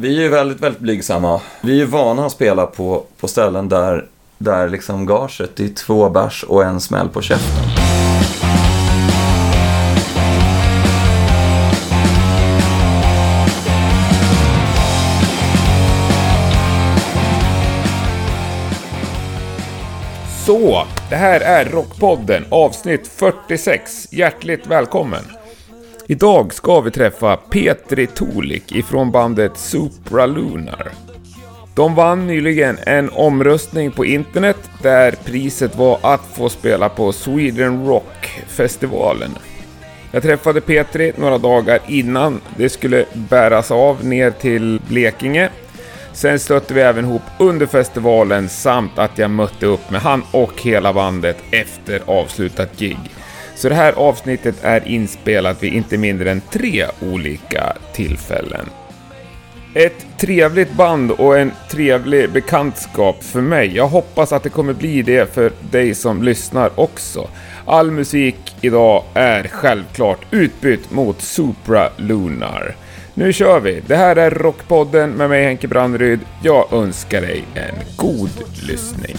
vi är väldigt, väldigt blygsamma. Vi är vana att spela på, på ställen där, där liksom gaget är två bärs och en smäll på käften. Så, det här är Rockpodden avsnitt 46. Hjärtligt välkommen! Idag ska vi träffa Petri Tolik ifrån bandet Supralunar. De vann nyligen en omröstning på internet där priset var att få spela på Sweden Rock-festivalen. Jag träffade Petri några dagar innan det skulle bäras av ner till Blekinge. Sen stötte vi även ihop under festivalen samt att jag mötte upp med han och hela bandet efter avslutat gig. Så det här avsnittet är inspelat vid inte mindre än tre olika tillfällen. Ett trevligt band och en trevlig bekantskap för mig. Jag hoppas att det kommer bli det för dig som lyssnar också. All musik idag är självklart utbytt mot Supra Lunar. Nu kör vi! Det här är Rockpodden med mig Henke Brandryd. Jag önskar dig en god lyssning.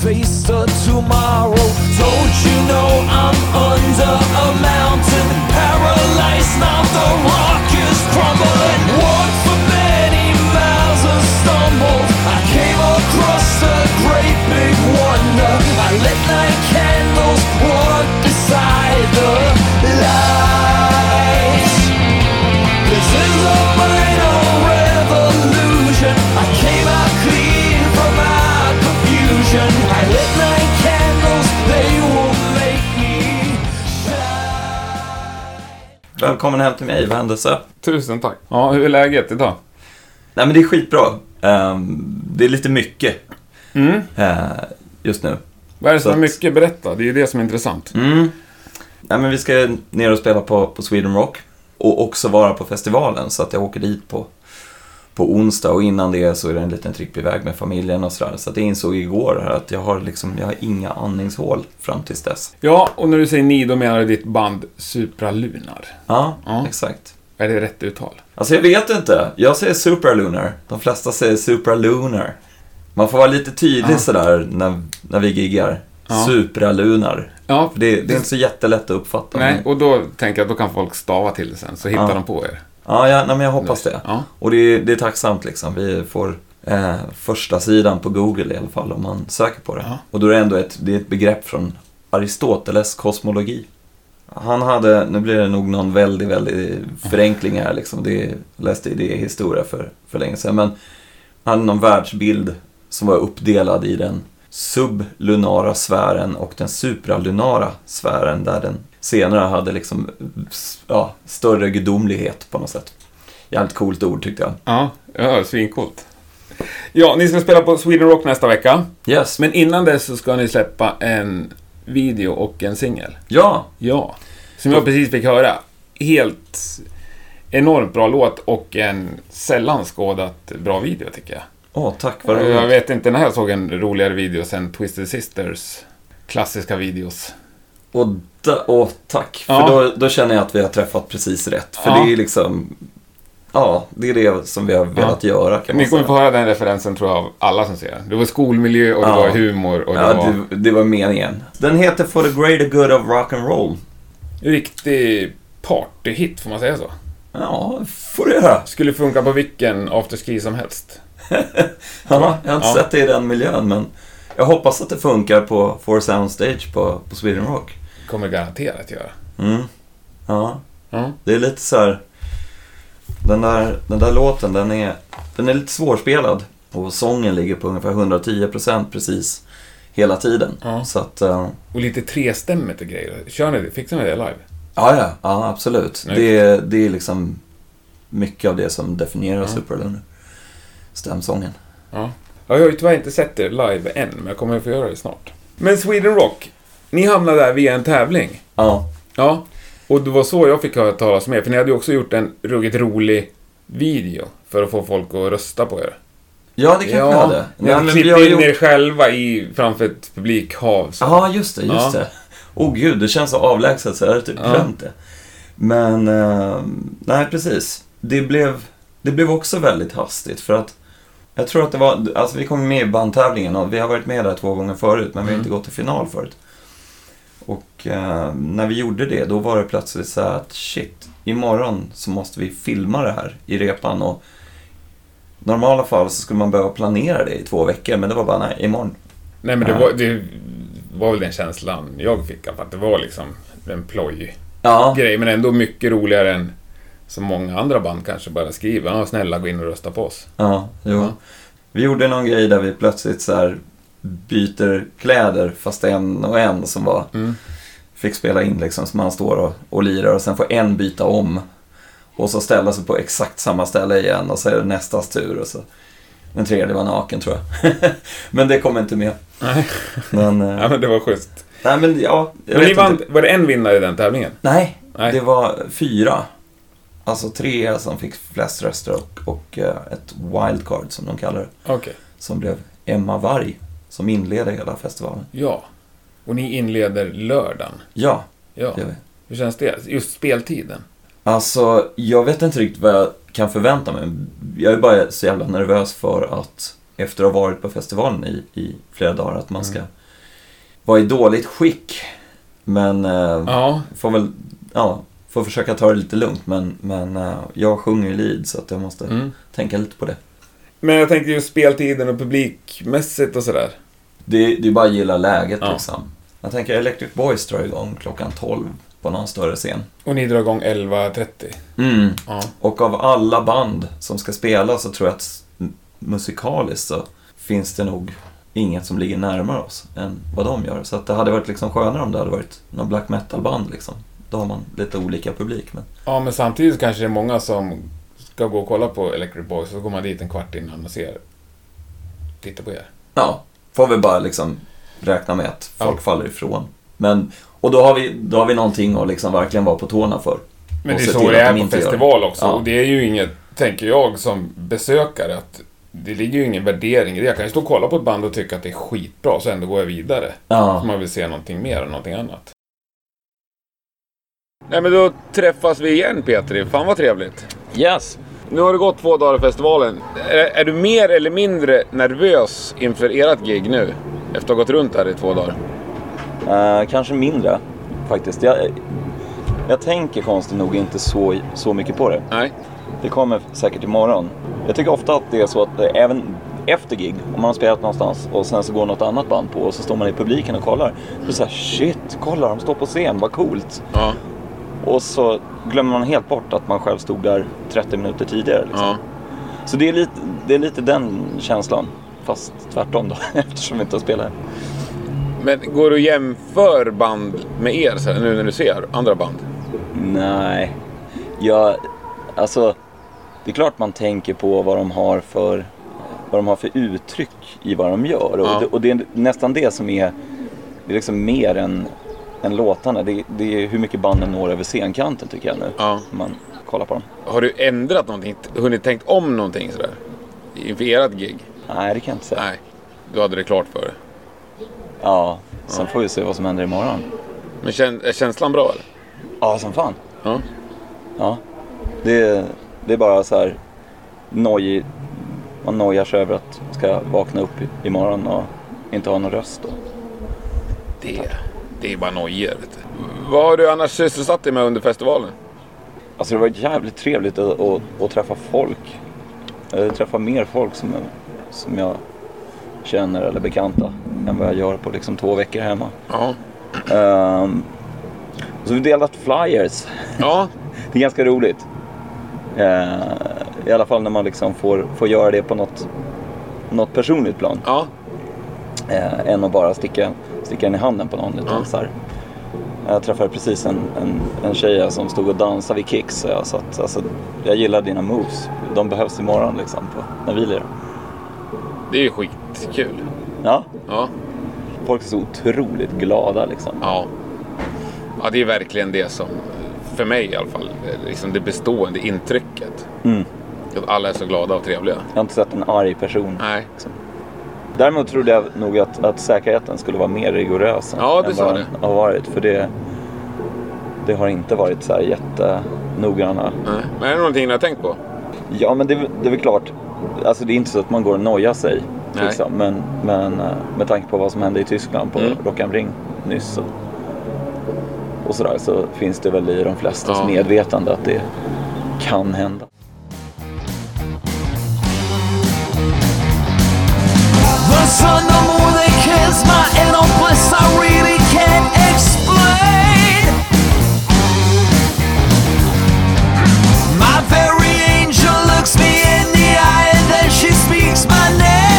Face the tomorrow. Don't you know I'm under a mountain, paralyzed now the rock is crumbling. Walked for many miles and stumbled. I came across a great big wonder. I lit nine candles, walked beside the light. This is a Välkommen hem till mig, vad händelse? Tusen tack. Ja, hur är läget idag? Nej men det är skitbra. Ehm, det är lite mycket Mm. eh, just nu. Vad är det som Så är att- mycket berätta? Det är ju det som är intressant. Mm. Nej, men vi ska ner och spela på, på Sweden Rock och också vara på festivalen så att jag åker dit på, på onsdag och innan det så är det en liten tripp iväg med familjen och sådär. Så att jag insåg igår här att jag har liksom, jag har inga andningshål fram tills dess. Ja, och när du säger ni, då menar du ditt band Supralunar. Ja, Ja. exakt. Är det rätt uttal? Alltså jag vet inte. Jag säger Supralunar. De flesta säger Supralunar. Man får vara lite tydlig Ja. sådär när, när vi giggar. Ja. Supralunar. Ja, det, det är inte så jättelätt att uppfatta. Nej, men- och då tänker jag att då kan folk stava till det sen, så hittar Ja. de på er. Ja, ja nej, men jag hoppas det. Ja. Och det är, det är tacksamt liksom. Vi får eh, första sidan på Google i alla fall om man söker på det. Ja. Och då är det ändå ett, det är ett begrepp från Aristoteles kosmologi. Han hade, nu blir det nog någon väldigt, väldigt förenkling här liksom. Det jag läste i det historia för, för länge sedan. Men han hade någon världsbild som var uppdelad i den sublunara sfären och den supralunara sfären där den senare hade liksom ja, större gudomlighet på något sätt. Jävligt coolt ord tyckte jag. Ja, ja svincoolt. Ja, ni ska spela på Sweden Rock nästa vecka. Yes. Men innan dess så ska ni släppa en video och en singel. Ja, Ja. Som jag precis fick höra. Helt enormt bra låt och en sällan skådat bra video tycker jag. åh tack vad Jag roligt. vet inte när jag såg en roligare video sen Twisted Sisters klassiska videos. Och da, åh, tack. Ja. För då, då känner jag att vi har träffat precis rätt. För Ja. det är liksom, ja, det är det som vi har velat göra kan Ni kommer få höra den referensen tror jag av alla som ser den. Det var skolmiljö och det Ja. var humor och det Ja, var det, det var meningen. Den heter For the greater good of rock and roll. riktig partyhit, får man säga så? Ja, får du göra. Skulle funka på vilken afterski som helst. Ja, jag har inte Ja. sett det i den miljön, men jag hoppas att det funkar på Four Sound Stage på, på Sweden Rock. Kommer garanterat göra. Mm. Ja, Ja. det är lite så här. Den där, den där låten, den är, den är lite svårspelad. Och sången ligger på ungefär 110% precis hela tiden. Ja. Så att, eh, Och lite trestämmigt och grejer. Kör ni det? Fixar ni det live? ja, ja, ja absolut. Det, är- det är liksom mycket av det som definierar Ja. Superlunar. Stämsången. Ja. ja. Jag har ju tyvärr inte sett er live än, men jag kommer att få göra det snart. Men Sweden Rock, ni hamnade där via en tävling. Ja, Ja. Och det var så jag fick höra talas med, för ni hade ju också gjort en ruggigt rolig video för att få folk att rösta på er. ja det kanske ja. hade. Ni hade klippt in gjort- er själva i, framför ett publikhav. Så. Ja, just det, just Ja. det. Åh gud, det känns så avlägset så jag hade typ Ja. glömt det. Men, eh, nej precis. Det blev, det blev också väldigt hastigt för att jag tror att det var, alltså vi kom med i bandtävlingen och vi har varit med där två gånger förut men vi har Mm. inte gått till final förut. Och eh, när vi gjorde det då var det plötsligt så att shit, imorgon så måste vi filma det här i repan och i normala fall så skulle man behöva planera det i två veckor men det var bara nej, imorgon. Nej, men det Ja. var, det var väl den känslan jag fick. Att det var liksom en ploj Ja, grej, men ändå mycket roligare än som många andra band kanske bara skriver. Ja, snälla gå in och rösta på oss. ja, jo. Ja. Vi gjorde någon grej där vi plötsligt så byter kläder fast en och en som var Mm. Fick spela in liksom så man står och, och lirar och sen får en byta om. Och så ställa sig på exakt samma ställe igen och så är det nästas tur och så den tredje var naken tror jag. men det kom inte med. Nej. Men, eh, Ja, men det var schysst. nej men ja, Men ni vann, var det en vinnare i den tävlingen? Nej, Nej. det var fyra. Alltså tre som fick flest röster och, och eh, ett wildcard som de kallar det. Okej. Som blev Emma Varg som inleder hela festivalen. Ja. Och ni inleder lördagen. Ja, Ja. det gör vi. Hur känns det? Just speltiden. Alltså, jag vet inte riktigt vad jag kan förvänta mig. Jag är bara så jävla nervös för att efter att ha varit på festivalen i, i flera dagar att man ska Mm. vara i dåligt skick. Men eh, Ja. får väl, ja, får försöka ta det lite lugnt. Men, men eh, jag sjunger i lead så att jag måste Mm. tänka lite på det. Men jag tänkte just speltiden och publikmässigt och sådär. Det, det är bara att gilla läget Ja. liksom. Jag tänker Electric Boys drar igång klockan 12 på någon större scen. Och ni drar igång 11.30. Mm. Ja. Och av alla band som ska spela så tror jag att musikaliskt så finns det nog inget som ligger närmare oss än vad de gör. Så att det hade varit liksom skönare om det hade varit någon black metal-band liksom. Då har man lite olika publik. Men... ja, men samtidigt kanske det är många som ska gå och kolla på Electric Boys och så går man dit en kvart innan och ser. Titta på er. Ja, får vi bara liksom räkna med att folk Ja. faller ifrån. Men, och då har, vi, då har vi någonting att liksom verkligen vara på tårna för. Men det är så det är på inte gör festival också. Ja. Och det är ju inget, tänker jag som besökare, att det ligger ju ingen värdering i det. Jag kan ju stå och kolla på ett band och tycka att det är skitbra, så ändå går jag vidare. Ja, För man vill se någonting mer än någonting annat. Nej men då träffas vi igen Petri. Fan vad trevligt. yes. Nu har det gått två dagar i festivalen. Är, är du mer eller mindre nervös inför ert gig nu? Efter att ha gått runt här i två dagar. Eh, kanske mindre faktiskt. Jag, jag tänker konstigt nog inte så, så mycket på det. Nej. Det kommer säkert imorgon. Jag tycker ofta att det är så att eh, även efter gig, om man har spelat någonstans och sen så går något annat band på och så står man i publiken och kollar. Då är det så här, shit, kolla de står på scen, vad coolt. Ja. Och så glömmer man helt bort att man själv stod där 30 minuter tidigare. Liksom. ja. Så det är, lite, det är lite den känslan. Fast tvärtom då, eftersom vi inte har spelat. Men går du och jämför band med er så här, nu när du ser andra band? Nej, jag, alltså det är klart man tänker på vad de har för, vad de har för uttryck i vad de gör. Ja. Och, det, och det är nästan det som är, det är liksom mer än, än låtarna. Det, det är hur mycket banden når över scenkanten tycker jag nu. Ja. Om man kollar på dem. Har du ändrat någonting? Hunnit tänkt om någonting sådär? Inför ert gig? Nej, det kan jag inte säga. Nej. Du hade det klart för dig. Ja, sen får vi se vad som händer imorgon. Men kän, är känslan bra eller? Ja, som fan. Ja. Ja. Det, det är bara så här noj, man nojar sig över att man ska vakna upp imorgon och inte ha någon röst. Då. Det, det är bara nojor. Vad har du annars sysselsatt dig med under festivalen? Alltså det var jävligt trevligt att, att, att träffa folk. Eh, Träffa mer folk som, som jag känner eller bekanta än vad jag gör på liksom två veckor hemma. Ja. Um, så vi delat flyers. Ja. Det är ganska roligt. Eh, I alla fall när man liksom får, får göra det på något, något personligt plan. Ja. Eh, än att bara sticka, sticka den i handen på någon. Utan så här. Jag träffade precis en, en, en tjej som stod och dansade vid Kicks. Så jag, sa att, alltså, jag gillar dina moves. De behövs imorgon liksom, på, när vi lirar. Det är ju skitkul. Ja, Ja. folk är så otroligt glada liksom. Ja. Ja, det är verkligen det som, för mig i alla fall, liksom det bestående intrycket. Mm. Att alla är så glada och trevliga. Jag har inte sett en arg person. Nej. Däremot trodde jag nog att, att säkerheten skulle vara mer rigorös Ja, än vad den har varit. För det, det har inte varit så här jättenoggranna. Nej. Men är det någonting ni har tänkt på? Ja, men det, det är väl klart. Alltså det är inte så att man går och nojar sig. Liksom. Men, men eh, med tanke på vad som hände i Tyskland på Mm. Rock am Ring nyss. Så, och sådär så finns det väl i de flestas Ja. medvetande att det kan hända. Sun, the moon, they kiss my inner bliss. I really can't explain. My very angel looks me in the eye and then she speaks my name.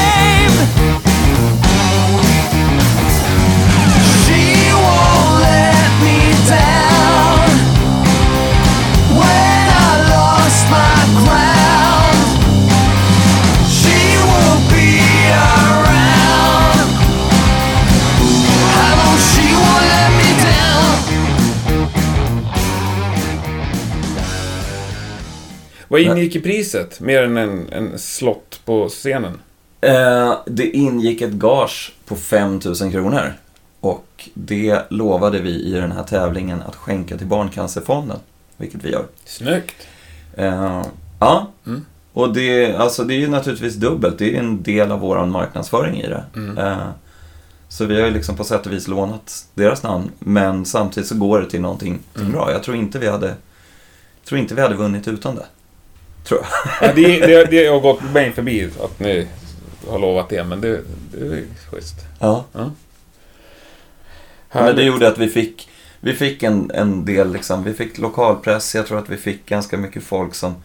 Vad ingick i priset? Mer än en, en slott på scenen? Eh, det ingick ett gage på 5000 kronor. Och det lovade vi i den här tävlingen att skänka till Barncancerfonden. Vilket vi gör. Snyggt! Eh, ja. Mm. Och det, alltså det är ju naturligtvis dubbelt. Det är en del av vår marknadsföring i det. Mm. Eh, så vi har ju liksom på sätt och vis lånat deras namn. Men samtidigt så går det till någonting Mm. bra. Jag tror inte vi hade tror inte vi hade vunnit utan det. Tror jag. Ja, det, det, det har gått mig förbi att ni har lovat det, men det, det är schysst. Ja. Men det gjorde att vi fick, vi fick en, en del, liksom, vi fick lokalpress. Jag tror att vi fick ganska mycket folk som,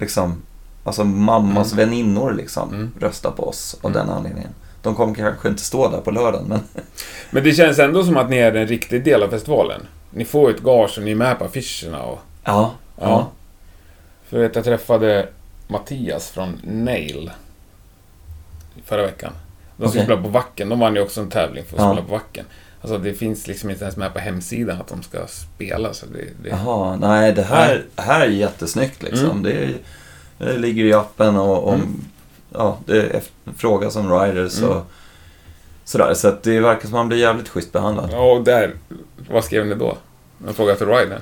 liksom, alltså mammas väninnor liksom, Mm. röstade på oss av den anledningen. De kommer kanske inte stå där på lördagen, men Men det känns ändå som att ni är en riktig del av festivalen. Ni får ett gage och ni är med på affischerna och... ja. Ja. För vet, jag träffade Mattias från Nail förra veckan. De skulle spela på Wacken. De vann ju också en tävling för att Ja. spela på Wacken. Alltså det finns liksom inte ens med på hemsidan att de ska spela. Så det, det... Jaha, nej det här, här är jättesnyggt liksom. Mm. Det, är, det ligger i appen och om, Mm. ja, det är fråga som riders och Mm. sådär. Så att det verkar som att man blir jävligt schysst behandlad. Ja, och där... Vad skrev ni då? En fråga till Ryder?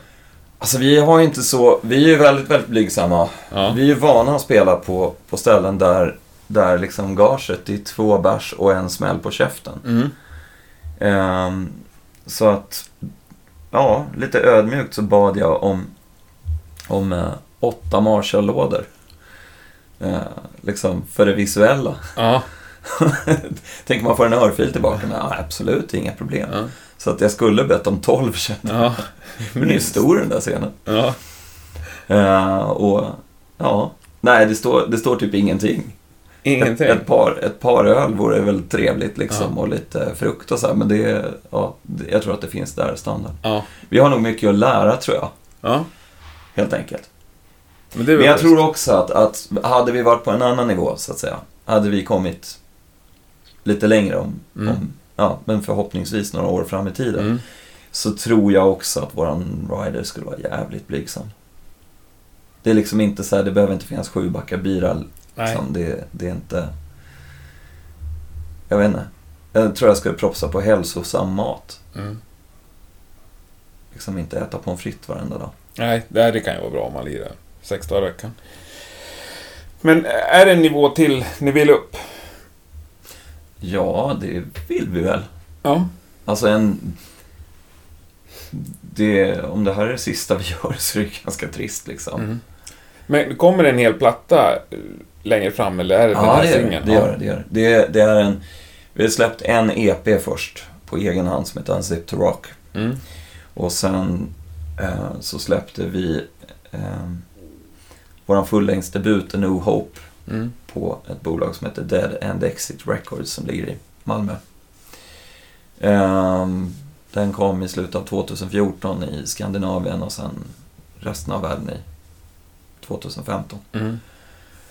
Alltså vi har ju inte så, vi är ju väldigt, väldigt blygsamma. Ja. Vi är ju vana att spela på, på ställen där, där liksom gaget är två bärs och en smäll på käften. Mm. Ehm, så att, ja, lite ödmjukt så bad jag om, om eh, åtta Marshall-lådor. Eh, liksom för det visuella. Ja. Tänker man få en örfil tillbaka? Nej, absolut, inga problem. Ja. Så att jag skulle bett om tolv kände jag. Ja. Men det är stor den där scenen. Ja. Eh, och ja, nej det står, det står typ ingenting. Ingenting. Ett, ett, par, ett par öl vore väl trevligt liksom Ja. och lite frukt och så här, men det, ja, jag tror att det finns där standard. Ja. Vi har nog mycket att lära tror jag, Ja. helt enkelt. Men Men jag tror också att, att hade vi varit på en annan nivå så att säga, hade vi kommit lite längre om, Mm. om ja, men förhoppningsvis några år fram i tiden, Mm. Så tror jag också att våran rider skulle vara jävligt blygsam. Det är liksom inte så här, det behöver inte finnas sju backar bira. Liksom. Det, det är inte... Jag vet inte. Jag tror jag skulle propsa på hälsosam mat. Mm. Liksom inte äta pommes frites varenda dag. Nej, det här det kan ju vara bra om man lirar sex dagar i veckan. Men är det en nivå till ni vill upp? Ja, det vill vi väl. Ja. Alltså en... Det, om det här är det sista vi gör så är det ganska trist liksom. Mm. Men kommer det en hel platta eh, längre fram eller är det den Ja, här det gör det. singeln? Det gör det. det, gör det. det, är en, vi har släppt en EP först på egen hand som heter Unzip to Rock. Mm. Och sen eh, så släppte vi eh, vår fullängdsdebut, A New Hope, Mm. på ett bolag som heter Dead End Exit Records som ligger i Malmö. Ehm, den kom i slutet av 2014 i Skandinavien och sen resten av världen i 2015. Mm.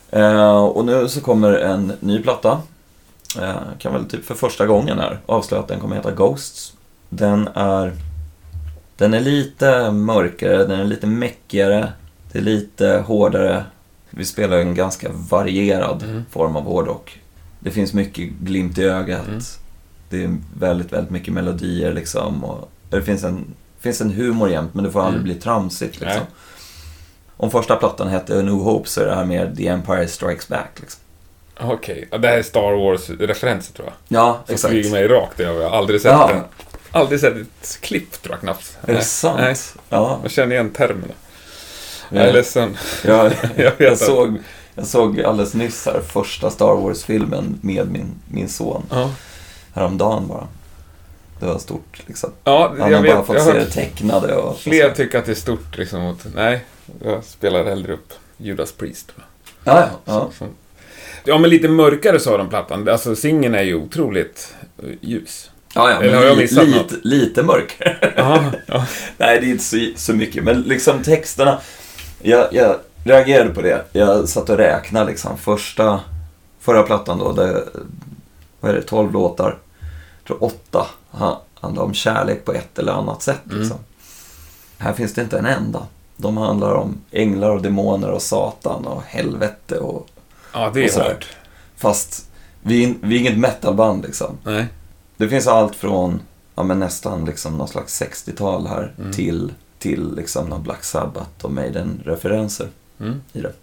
Eh, och nu så kommer en ny platta. Eh, kan väl typ för första gången här avslöja att den kommer heta Ghosts. Den är, den är lite mörkare, den är lite meckigare, det är lite hårdare. Vi spelar en ganska varierad Mm. form av hårdrock. Det finns mycket glimt i ögat. Mm. Det är väldigt, väldigt mycket melodier liksom. Och det finns en finns en humor jämt, men det får aldrig Mm. bli tramsigt. Liksom. Nej. Om första plattan hette New Hope så är det här mer The Empire Strikes Back. Liksom. Okej, ja, det här är Star Wars-referenser tror jag. Ja, Som exakt. flyger mig rakt över. Jag har aldrig sett Jaha. den. Aldrig sett ett klipp tror jag knappt. Är det sant? Nej, Ja. jag känner igen termerna. Ja. Jag är ledsen. Jag, Jag jag, att- såg, jag såg alldeles nyss här första Star Wars-filmen med min, min son. Ja, Häromdagen bara. Det var stort liksom. ja Han jag har vet. bara fått jag se det tecknade och... fler tycker att det är stort liksom. Mot, nej, jag spelar hellre upp Judas Priest. Ja, ja. ja. Så- Ja, men lite mörkare sa de plattan. Alltså singeln är ju otroligt eh, ljus. Ja, ja, Eller har men jag missat lite, något? lite mörkare. Aha, ja. Nej, det är inte så, så mycket. Men liksom texterna. Jag, jag reagerade på det. Jag satt och räknade liksom. Första, förra plattan då, det, vad är det, 12 låtar. Tror åtta ha- handlar om kärlek på ett eller annat sätt. Mm. Liksom. Här finns det inte en enda. De handlar om änglar och demoner och satan och helvete och... ja, det är hårt. Fast vi, är- vi är inget metalband liksom. Nej. Det finns allt från ja, men nästan liksom någon slags 60-tal här Mm. till, till liksom någon Black Sabbath och Maiden-referenser Mm. i det.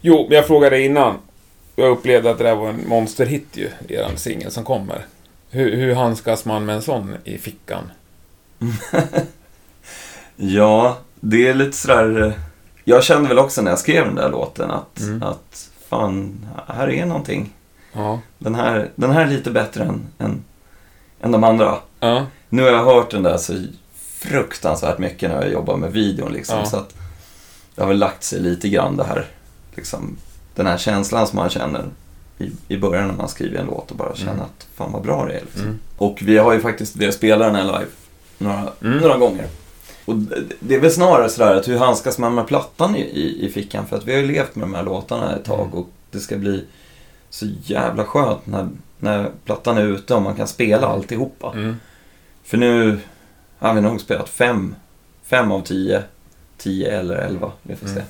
Jo, men jag frågade innan. Jag upplevde att det där var en monsterhit ju, eran singel som kommer. Hur, hur handskas man med en sån i fickan? Ja, det är lite sådär... eh, Jag kände väl också när jag skrev den där låten att, Mm. att fan, här är någonting. Ja. Den här, den här är lite bättre än, än, än de andra. Ja. Nu har jag hört den där så fruktansvärt mycket när jag jobbar med videon liksom. Ja. Så att det har väl lagt sig lite grann det här, liksom, den här känslan som man känner i, i början när man skriver en låt och bara känner Mm. att fan vad bra det är. Liksom. Mm. Och vi har ju faktiskt velat spela den här live några, Mm. några gånger. Och det- är väl snarare sådär att hur handskas man med plattan i, i, i fickan? För att vi har ju levt med de här låtarna ett tag Mm. och det ska bli så jävla skönt när, när plattan är ute och man kan spela alltihopa. Mm. För nu har vi nog spelat fem, fem av tio, tio eller elva, vi får se.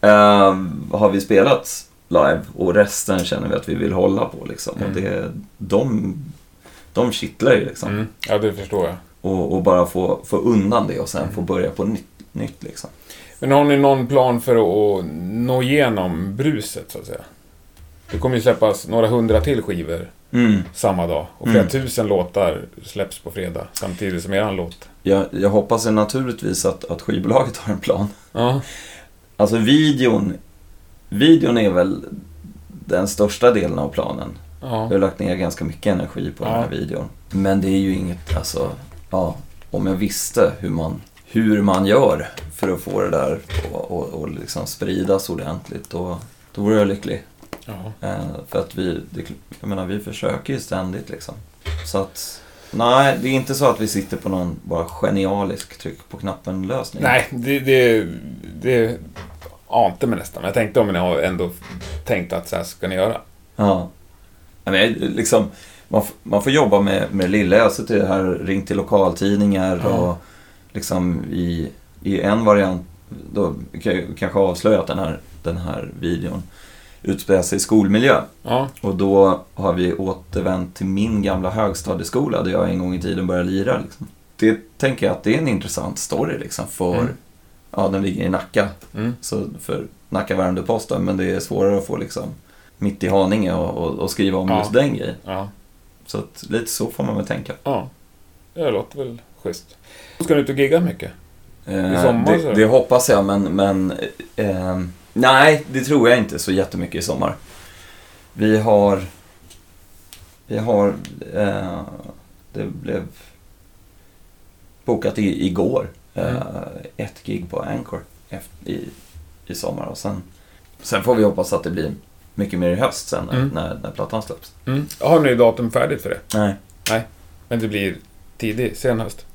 Ehm, har vi spelat live och resten känner vi att vi vill hålla på liksom. Mm. Och det, de, de kittlar ju liksom. Mm. Ja, det förstår jag. Och, och bara få, få undan det och sen Mm. få börja på nytt, nytt liksom. Men har ni någon plan för att nå igenom bruset, så att säga? Det kommer ju släppas några hundra till skivor Mm. samma dag. Och flera Mm. tusen låtar släpps på fredag, samtidigt som eran låt. Jag, jag hoppas naturligtvis att, att skivbolaget har en plan. Ja. Alltså videon, videon är väl den största delen av planen. Jag Ja. har lagt ner ganska mycket energi på den här Ja. videon. Men det är ju inget, alltså, ja, om jag visste hur man, hur man gör för att få det där och, och, och liksom spridas ordentligt, då, då vore jag lycklig. ja. Eh, för att vi, det, jag menar, vi försöker ju ständigt liksom. Så att, nej, det är inte så att vi sitter på någon bara genialisk tryck på knappen-lösning. Nej, det, det, det ante mig nästan. Jag tänkte om ni har ändå tänkt att så här ska ni göra. Ja. Men, liksom, man, man får jobba med, med det lilla. Jag har suttit här och ringt till lokaltidningar Ja. och liksom i, i en variant, då kan jag kanske avslöja att den här, den här videon utspelar sig i skolmiljö. Ja, Och då har vi återvänt till min gamla högstadieskola där jag en gång i tiden började lira. Liksom. Det tänker jag att det är en intressant story liksom för, Mm. Ja den ligger i Nacka, mm. så för Nacka Värmdö posten men det är svårare att få liksom mitt i Haninge och, och, och skriva om Ja. just den grejen. ja, Så att, lite så får man väl tänka. ja. Det låter väl schysst. Ska ni ut och gigga mycket? Eh, sommar, så? det, det hoppas jag men, men eh, nej det tror jag inte så jättemycket i sommar. Vi har, vi har, eh, det blev bokat i, igår, Mm. ett gig på Anchor efter, i, i sommar och sen, sen får vi hoppas att det blir mycket mer i höst sen när, Mm. när, när plattan släpps. Mm. Har ni datum färdigt för det? Nej. Men det blir tidig, sen höst?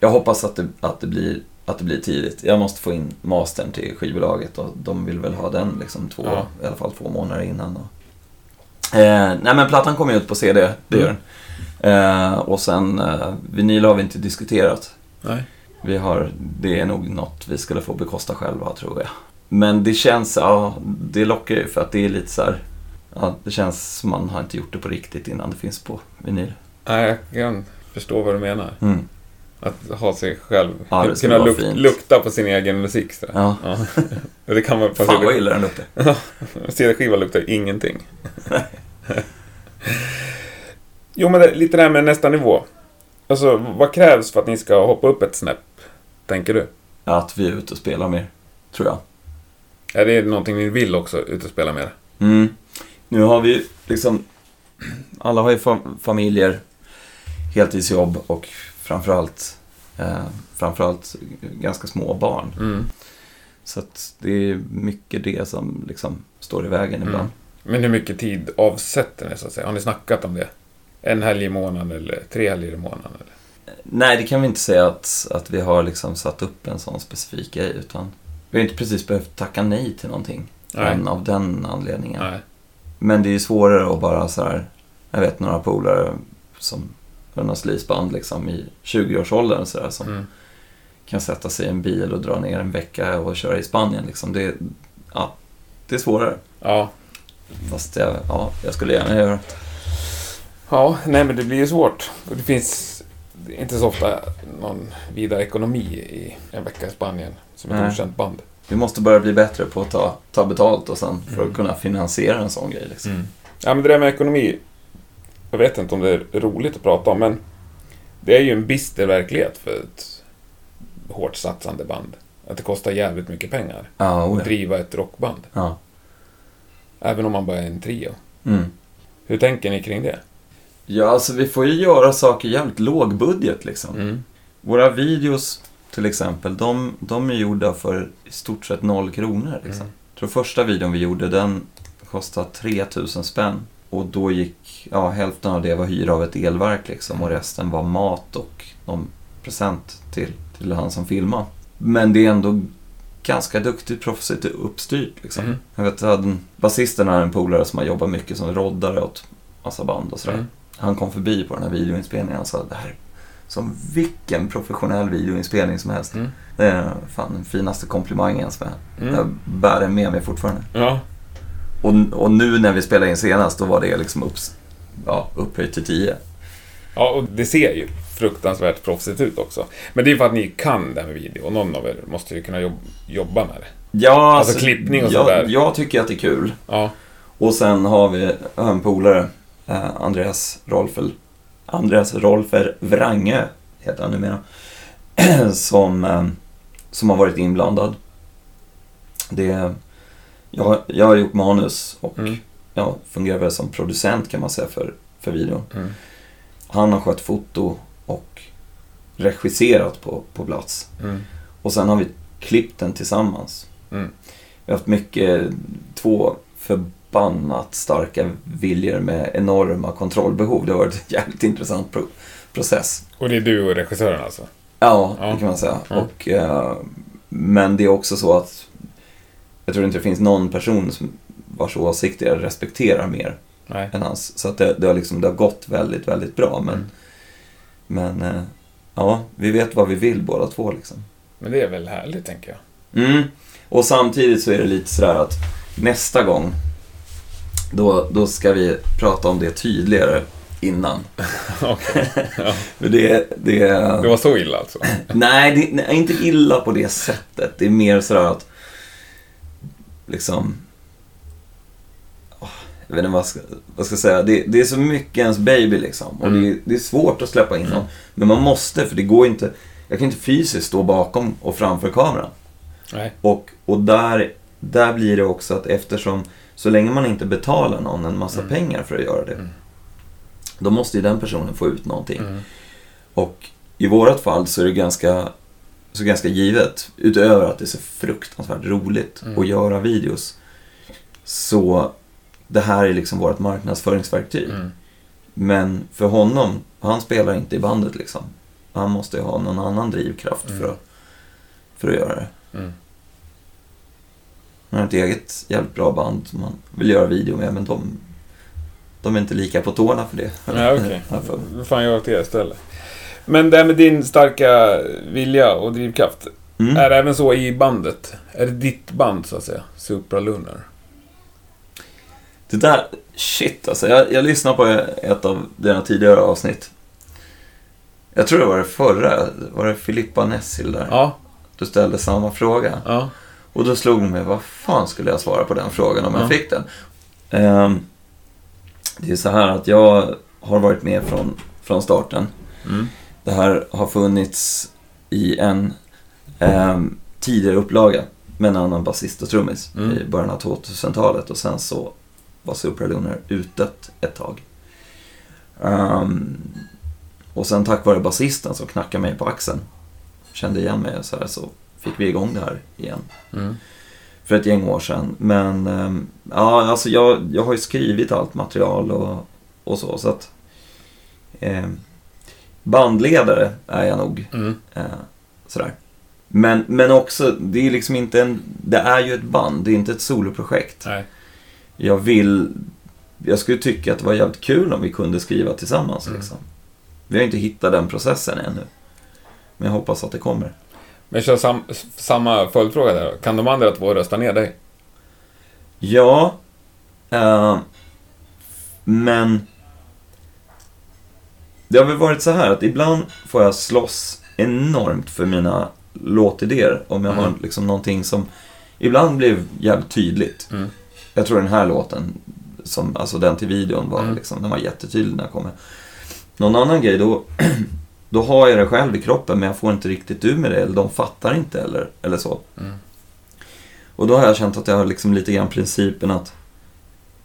Jag hoppas att det, att, det blir, att det blir tidigt. Jag måste få in mastern till skivbolaget och de vill väl ha den liksom två, Ja. i alla fall två månader innan. Då. Eh, nej men plattan kommer ut på CD, det gör den. Eh, och sen eh, vinyl har vi inte diskuterat. Nej. Vi har, det är nog något vi skulle få bekosta själva tror jag. Men det känns, ja, det lockar ju för att det är lite så här, ja, det känns som man har inte gjort det på riktigt innan det finns på vinyl. Nej, jag kan förstå vad du menar. Mm. Att ha sig själv, Ja, kunna luk- fint. lukta på sin egen musik. Så. Ja. Ja. det kan man Fan vad illa den luktar. CD-skiva luktar ingenting. jo, men det, lite det här med nästa nivå. Alltså, vad krävs för att ni ska hoppa upp ett snäpp, tänker du? Att vi är ute och spelar mer, tror jag. Är det någonting ni vill också, ut och spela mer? Mm. Nu har vi liksom, alla har ju fam- familjer, heltidsjobb och framförallt, eh, framförallt ganska små barn. Mm. Så att det är mycket det som liksom står i vägen ibland. Mm. Men hur mycket tid avsätter ni, så att säga? Har ni snackat om det? En helg i månaden eller tre helger i månaden? Eller? Nej, det kan vi inte säga att, att vi har liksom satt upp en sån specifik grej, utan vi har inte precis behövt tacka nej till någonting. Än av den anledningen. Nej. Men det är ju svårare att bara så här, jag vet några polare som har några sleazeband liksom i 20-årsåldern så där, som Mm. kan sätta sig i en bil och dra ner en vecka och köra i Spanien liksom. Det, ja, det är svårare. Ja. Fast jag, ja, jag skulle gärna göra det. Ja, nej men det blir ju svårt. Och det finns inte så ofta någon vidare ekonomi i en vecka i Spanien som ett Nej. okänt band. Vi måste börja bli bättre på att ta, ta betalt och sen för Mm. att kunna finansiera en sån grej. Liksom. Ja, men det där med ekonomi. Jag vet inte om det är roligt att prata om, men det är ju en bister verklighet för ett hårt satsande band. Att det kostar jävligt mycket pengar Ja, oh att driva ett rockband. ja. Även om man bara är en trio. Mm. Hur tänker ni kring det? Ja, alltså vi får ju göra saker jävligt låg budget liksom. Mm. Våra videos till exempel, de, de är gjorda för i stort sett noll kronor. Liksom. Mm. Jag tror första videon vi gjorde, den kostade 3000 spänn. Och då gick, ja hälften av det var hyra av ett elverk liksom och resten var mat och någon present till, till han som filmade. Men det är ändå ganska duktigt proffsigt uppstyrt liksom. Mm. Jag vet, basisten är en polare som har jobbat mycket som roddare åt massa band och sådär. Mm. Han kom förbi på den här videoinspelningen och sa det här är som vilken professionell videoinspelning som helst. Mm. Det är fan den finaste komplimangen som jag, Mm. jag bär den med mig fortfarande. Ja. Och, och nu när vi spelade in senast, då var det liksom upps, ja, upphöjt till 10. ja, och det ser ju fruktansvärt proffsigt ut också. Men det är för att ni kan det här med video och någon av er måste ju kunna jobb, jobba med det. Ja, Alltså klippning och sådär. Jag tycker att det är kul. Ja. Och sen har vi en polare, Andreas Rolfel. Andreas Rolfer Wrange heter han numera. som, eh, som har varit inblandad. Det, jag, jag har gjort manus och Mm. jag fungerar väl som producent kan man säga för, för videon. Mm. Han har skött foto och regisserat på, på plats. Mm. Och sen har vi klippt den tillsammans. Mm. Vi har haft mycket, två förbannat starka viljor med enorma kontrollbehov. Det har varit en jävligt intressant pro- process. Och det är du och regissören alltså? Ja, Ja. det kan man säga. Ja. Och, eh, men det är också så att jag tror inte det finns någon person som vars åsikter jag respekterar mer Nej. än hans. Så att det, det, har liksom, det har gått väldigt, väldigt bra. Men, Mm. men eh, ja, vi vet vad vi vill båda två liksom. Men det är väl härligt, tänker jag. Mm. Och samtidigt så är det lite sådär att nästa gång då, då ska vi prata om det tydligare innan. Okej. Ja. Det, det, Det var så illa alltså? nej, det nej, inte illa på det sättet. Det är mer sådär att liksom jag vet inte vad jag ska, vad ska jag säga. Det, det är så mycket ens baby liksom. Och Mm. det, det är svårt att släppa in någon. Men man måste, för det går inte. Jag kan inte fysiskt stå bakom och framför kameran. Nej. Och, och där, där blir det också att eftersom, så länge man inte betalar någon en massa Mm. pengar för att göra det, Mm. då måste ju den personen få ut någonting. Mm. Och i vårat fall så är det ganska, så ganska givet, utöver att det är så fruktansvärt roligt Mm. att göra videos, så det här är liksom vårt marknadsföringsverktyg. Mm. Men för honom, han spelar inte i bandet liksom. Han måste ju ha någon annan drivkraft Mm. för, att, för att göra det. Han har ett eget jävligt bra band som han vill göra video med, men de, de är inte lika på tårna för det. Ja, okej. Han göra till det istället. Men det här med din starka vilja och drivkraft. Mm. Är det även så i bandet? Är det ditt band, så att säga? Supralunar? Det där, shit alltså. Jag, jag lyssnade på ett av dina tidigare avsnitt. Jag tror det var det förra. Var det Filippa Nessil där? Ja, Du ställde samma fråga. ja. Och då slog det mig, vad fan skulle jag svara på den frågan om jag Ja. fick den? Ehm, det är så här att jag har varit med från, från starten. Mm. Det här har funnits i en ehm, tidigare upplaga med en annan basist och trummis Mm. i början av 2000-talet och sen så var Superlunar utdött ett tag. Ehm, och sen tack vare basisten som knackade mig på axeln, kände igen mig och så här, så fick vi igång det här igen Mm. för ett gäng år sedan. Men ehm, ja, alltså jag, jag har ju skrivit allt material och, och så. så att ehm, Bandledare är jag nog. Mm. Eh, sådär. Men, men också, det är liksom inte en... Det är ju ett band, det är inte ett soloprojekt. Nej. Jag vill... Jag skulle tycka att det var jävligt kul om vi kunde skriva tillsammans Mm. liksom. Vi har inte hittat den processen ännu. Men jag hoppas att det kommer. Men jag kör sam, samma följdfråga där. Kan de andra två rösta ner dig? Ja, eh, men det har väl varit så här att ibland får jag slåss enormt för mina låtidéer. Om jag har Mm. liksom någonting som ibland blev jävligt tydligt. Mm. Jag tror den här låten, som, alltså den till videon, var, Mm. liksom, den var jättetydlig när jag kom med. Någon annan grej, då, då har jag det själv i kroppen men jag får inte riktigt ur med det. Eller de fattar inte eller, eller så. Mm. Och då har jag känt att jag har liksom lite grann principen att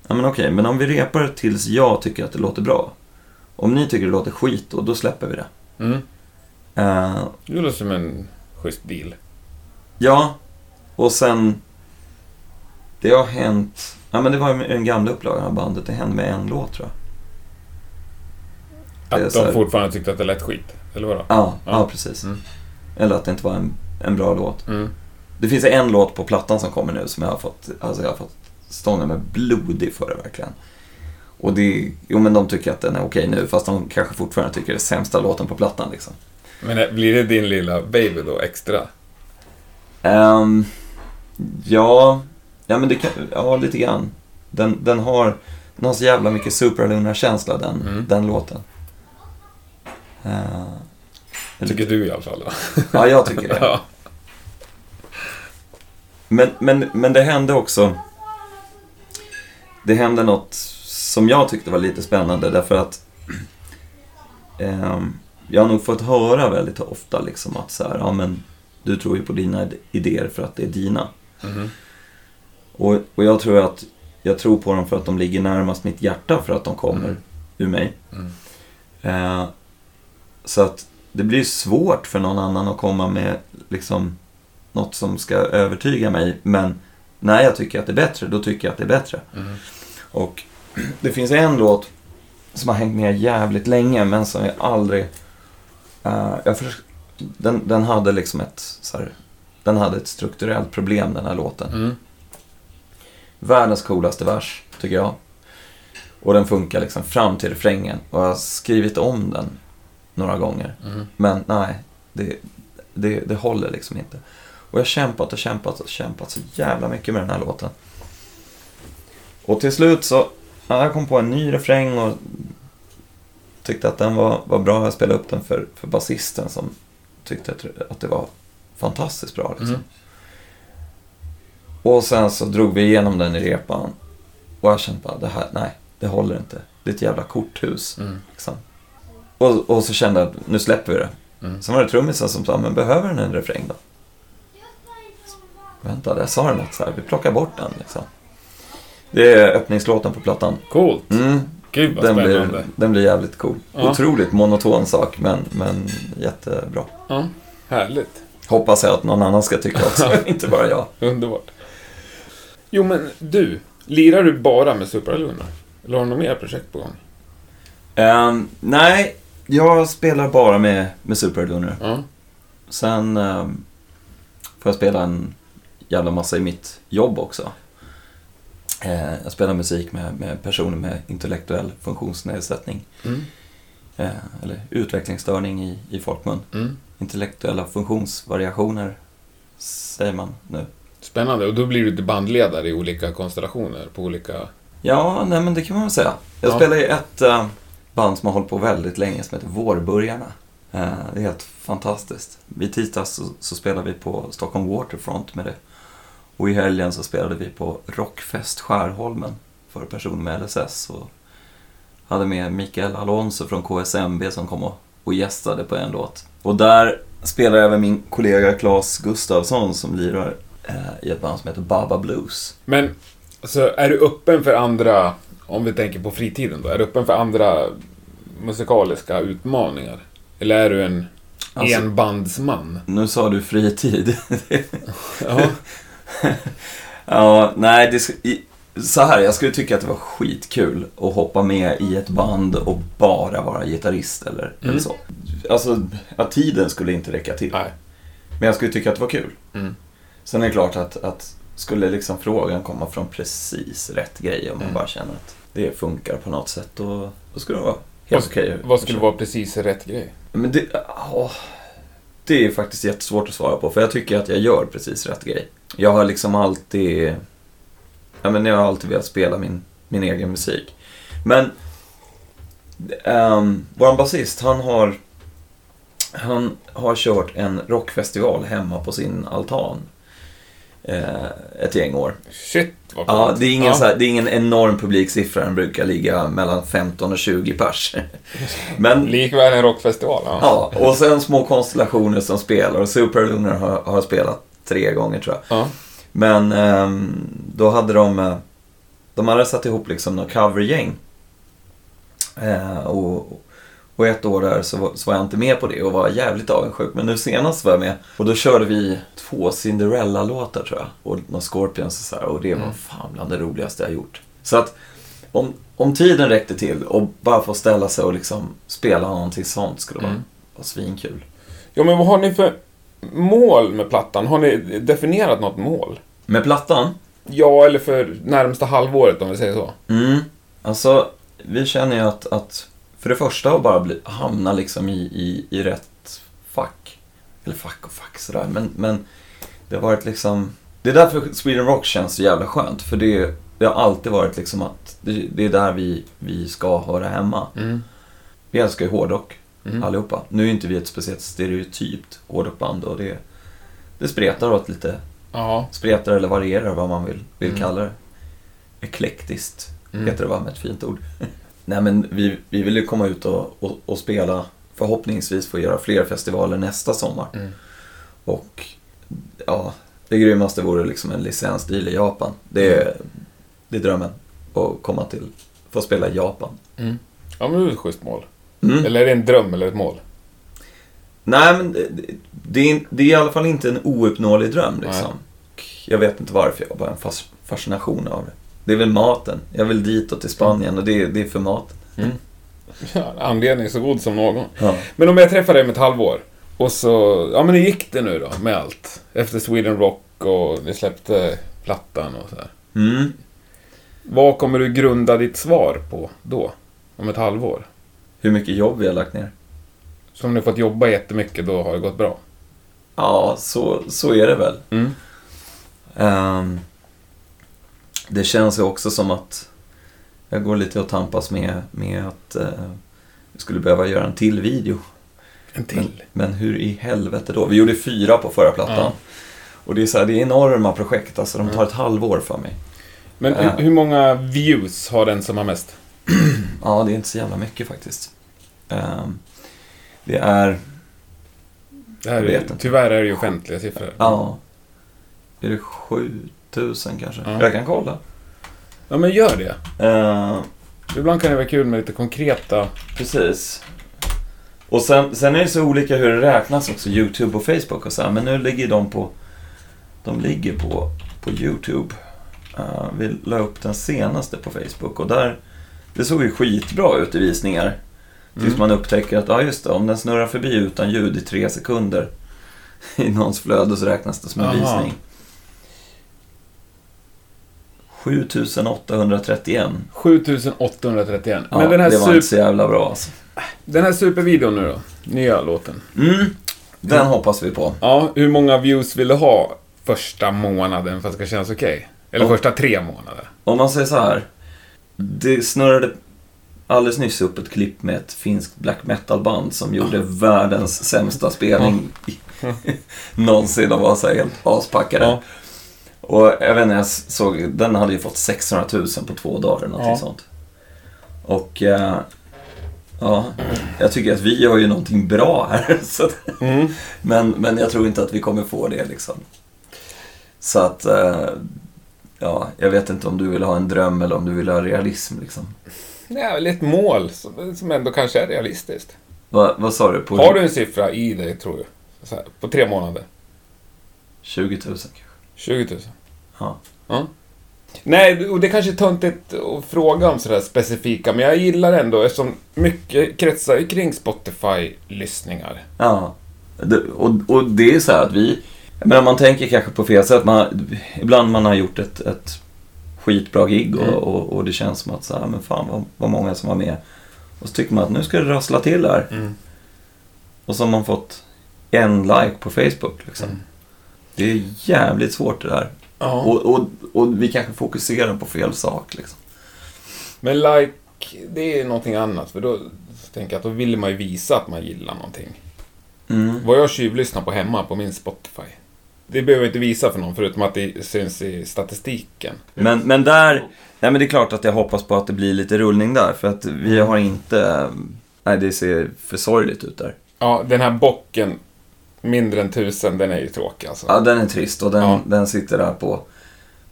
Ja men okej, men om vi repar tills jag tycker att det låter bra. Om ni tycker det låter skit då, då släpper vi det. Mm. Eh, Det låter som en schysst deal. ja, och sen... Det har hänt... Ja men det var den gamla upplagan av bandet. Det hände med en låt tror jag. Att de fortfarande tyckte att det lät skit. Eller vadå? Ja, ja. Ja. precis. Mm. Eller att det inte var en, en bra låt. Mm. Det finns en låt på plattan som kommer nu som jag har fått, alltså jag har fått stånga med blodig för det verkligen. Och det, jo men de tycker att den är okej nu fast de kanske fortfarande tycker det är sämsta låten på plattan liksom. Men eh, blir det din lilla baby då, extra? Ehm, ja, ja men det kan, ja lite grann. Den, den har, den har så jävla mycket superlugna-känsla den, Mm. den låten. Uh, Tycker du i alla fall då? ja, jag tycker det. ja. Men, men, men det hände också... Det hände något som jag tyckte var lite spännande därför att ehm, jag har nog fått höra väldigt ofta liksom att så här, ja men du tror ju på dina idéer för att det är dina. Mhm. Och, och jag tror att jag tror på dem för att de ligger närmast mitt hjärta för att de kommer Mm. ur mig. Mm. Eh, så att det blir svårt för någon annan att komma med liksom något som ska övertyga mig. Men när jag tycker att det är bättre, då tycker jag att det är bättre. Mm. Och det finns en låt som har hängt med jävligt länge men som jag aldrig... eh, jag förs- den, den hade liksom ett så här, Den hade ett strukturellt problem den här låten. Mm. Världens coolaste vers, tycker jag. Och den funkar liksom fram till refrängen. Och jag har skrivit om den några gånger. Mm. Men nej, det, det, det håller liksom inte. Och jag har kämpat och kämpat och kämpat så jävla mycket med den här låten. Och till slut så, ja, jag kom på en ny refräng och tyckte att den var, var bra. Jag spelade upp den för, för basisten som tyckte att, att det var fantastiskt bra. Liksom. Mm. Och sen så drog vi igenom den i repan. Och jag kände bara, det här, nej, det håller inte. Det är ett jävla korthus. Mm. Liksom. Och, och så kände jag att nu släpper vi det. Mm. Sen var det trummisen som sa, men behöver den en refräng då? Vänta, jag sa det något så här, vi plockar bort den liksom. Det är öppningslåten på plattan. Coolt. Mm, Gud vad den, spännande. blir, den blir jävligt cool. Ja. Otroligt monoton sak, men, men jättebra. Ja, härligt. Hoppas jag att någon annan ska tycka också, inte bara jag. Underbart. Jo, men du. Lirar du bara med Supralunar? Eller har du något mer projekt på gång? Ehm, nej, jag spelar bara med, med Superlunar. Ja. Sen ehm, får jag spela en jävla massa i mitt jobb också. Eh, jag spelar musik med, med personer med intellektuell funktionsnedsättning. Mm. Eh, eller utvecklingsstörning i, i folkmun. Mm. Intellektuella funktionsvariationer säger man nu. Spännande. Och då blir du bandledare i olika konstellationer på olika... Ja, nej men det kan man väl säga. Jag Ja. spelar i ett eh, band som har hållit på väldigt länge som heter Vårburgarna. Eh, det är helt fantastiskt. I tisdags så, så spelade vi på Stockholm Waterfront med det. Och i helgen så spelade vi på Rockfest Skärholmen för personer med LSS. Och hade med Mikael Alonso från KSMB som kom och, och gästade på en låt. Och där spelar även min kollega Claes Gustafsson som lirar eh, i ett band som heter Baba Blues. Men, alltså är du öppen för andra, om vi tänker på fritiden då, är du öppen för andra musikaliska utmaningar? Eller är du en Alltså- enbandsman? Nu sa du fritid. Ja. ja, nej, det, i- så här, jag skulle tycka att det var skitkul att hoppa med i ett band och bara vara gitarrist eller, eller så. Alltså, att tiden skulle inte räcka till. Nej. Men jag skulle tycka att det var kul. Mm. Sen är det klart att, att skulle liksom frågan komma från precis rätt grej och man Mm. bara känner att det funkar på något sätt, då, då skulle det vara helt okej. vad skulle vara precis rätt grej? Men det, ja, det är faktiskt jättesvårt att svara på, för jag tycker att jag gör precis rätt grej. Jag har liksom alltid, ja men jag har alltid velat spela min, min egen musik. Men, um, vår basist, han har, han har kört en rockfestival hemma på sin altan. Eh, ett gäng år. Shit vad Ja, det är, ingen Ja. så här, det är ingen enorm publiksiffra, den brukar ligga mellan 15 och 20 pers. Men Likväl en rockfestival. Ja. Ja, och sen små konstellationer som spelar. Och har, har spelat tre gånger tror jag. Ja. Men ehm, då hade de, eh, de hade satt ihop liksom något covergäng. Eh, och, och ett år där så var, så var jag inte med på det och var jävligt avundsjuk. Men nu senast var jag med och då körde vi två Cinderella-låtar tror jag. Och några Scorpions och så här. Och det var fan bland det roligaste jag gjort. Så att om, om tiden räckte till och bara få ställa sig och liksom spela någonting sånt skulle vara, Mm. vara svinkul. ja, men vad har ni för mål med plattan? Har ni definierat något mål? Med plattan? Ja, eller för närmsta halvåret om vi säger så. Mm. Alltså, vi känner ju att, att för det första att bara bli, hamna liksom i, i, i rätt fack. Eller fack och fack sådär, men, men det har varit liksom... Det är därför Sweden Rock känns så jävla skönt, för det, det har alltid varit liksom att det, det är där vi, vi ska höra hemma. Mm. Vi älskar ju hårdrock, Mm. allihopa. Nu är inte vi ett speciellt stereotypt hårdrockband och det, det spretar åt lite, Ja. spretar eller varierar vad man vill, vill Mm. kalla det. Eklektiskt Mm. heter det va, med ett fint ord. Nej men vi, vi vill ju komma ut och, och, och spela, förhoppningsvis få göra fler festivaler nästa sommar. Mm. Och ja, det grymmaste vore liksom en licensdeal i Japan. Det är, det är drömmen, att komma till, få spela i Japan. Mm. Ja, men det är ett schysst mål. Mm. Eller är det en dröm eller ett mål? Nej men det, det, är, det är i alla fall inte en ouppnåelig dröm liksom. Jag vet inte varför, jag har bara en fas, fascination av det. Det är väl maten. Jag vill ditåt till Spanien och det, det är för maten. Ja, anledning så god som någon. Ja. Men om jag träffar dig om ett halvår och så, ja men hur gick det nu då med allt? Efter Sweden Rock och ni släppte plattan och så här. Mm. Vad kommer du grunda ditt svar på då? Om ett halvår? Hur mycket jobb vi har lagt ner. Så om ni fått jobba jättemycket, då har det gått bra? Ja, så, så är det väl. Mm. Ehm, det känns ju också som att jag går lite och tampas med, med att uh, jag skulle behöva göra en till video. En Men, men hur i helvete då? Vi gjorde fyra på förra plattan. Ja. Och det är, så här, det är enorma projekt, alltså de tar ett halvår för mig. Men Ja. hur, hur många views har den som har mest? Ja, det är inte så jävla mycket faktiskt. Ehm, det är, Det här är, tyvärr är det ju offentliga siffror. ja, är det 7000 kanske? Ja. Jag kan kolla. Ja, men gör det. Ehm, Ibland kan det vara kul med lite konkreta... Precis. Och sen, sen är det så olika hur det räknas också, YouTube och Facebook och så här. Men nu ligger de på, de ligger på, på YouTube. Uh, vi la upp den senaste på Facebook och där, det såg ju skitbra ut i visningar. Tills Mm. man upptäcker att, ja just det, om den snurrar förbi utan ljud i tre sekunder i någons flöde så räknas det som en Aha. visning. 7831. 7831. Ja, men den här, det var super, inte så jävla bra alltså. den här supervideon nu då? Nya låten. Mm, den hoppas vi på. Ja, hur många views vill du ha första månaden för att det ska kännas okej? Eller Ja. första tre månader? Om man säger så här. Det snurrade... alldeles nyss upp ett klipp med ett finskt black metal-band som gjorde världens sämsta spelning någonsin. De var så här helt aspackade. Ja. Och jag vet inte, jag såg, den hade ju fått 600 000 på två dagar eller Ja. sånt. Och eh, ja, jag tycker att vi gör ju någonting bra här. Så Mm. men, men jag tror inte att vi kommer få det liksom. Så att, eh, ja, jag vet inte om du vill ha en dröm eller om du vill ha realism liksom. Är väl ett mål som, som ändå kanske är realistiskt. Va, vad sa du? På Har du en siffra i dig, tror du? Här, på tre månader? 20 000 kanske? 20 000? Ja. Ja. Nej, och det kanske är töntigt att fråga om sådär specifika, men jag gillar ändå eftersom mycket kretsar ju kring Spotify-lyssningar. Ja. Det, och, och det är så här att vi... Men man tänker kanske på fel sätt. Man, ibland man har gjort ett, ett skitbra gig och, Mm. och, och det känns som att så här, men fan vad, vad många som var med. Och så tycker man att nu ska det rassla till här. Mm. Och så har man fått en like på Facebook liksom. Mm. Det är jävligt svårt det där. Ja. Och, och, och vi kanske fokuserar på fel sak liksom. Men like, det är någonting annat. För då tänker jag att då vill man ju visa att man gillar någonting. Mm. Vad jag tjuvlyssnar på hemma på min Spotify. Det behöver jag inte visa för någon, förutom att det syns i statistiken. Men, men där, nej men det är klart att jag hoppas på att det blir lite rullning där. För att vi har inte, nej det ser för sorgligt ut där. Ja, den här bocken, mindre än tusen, den är ju tråkig alltså. Ja, den är trist och den, Ja. den sitter där på,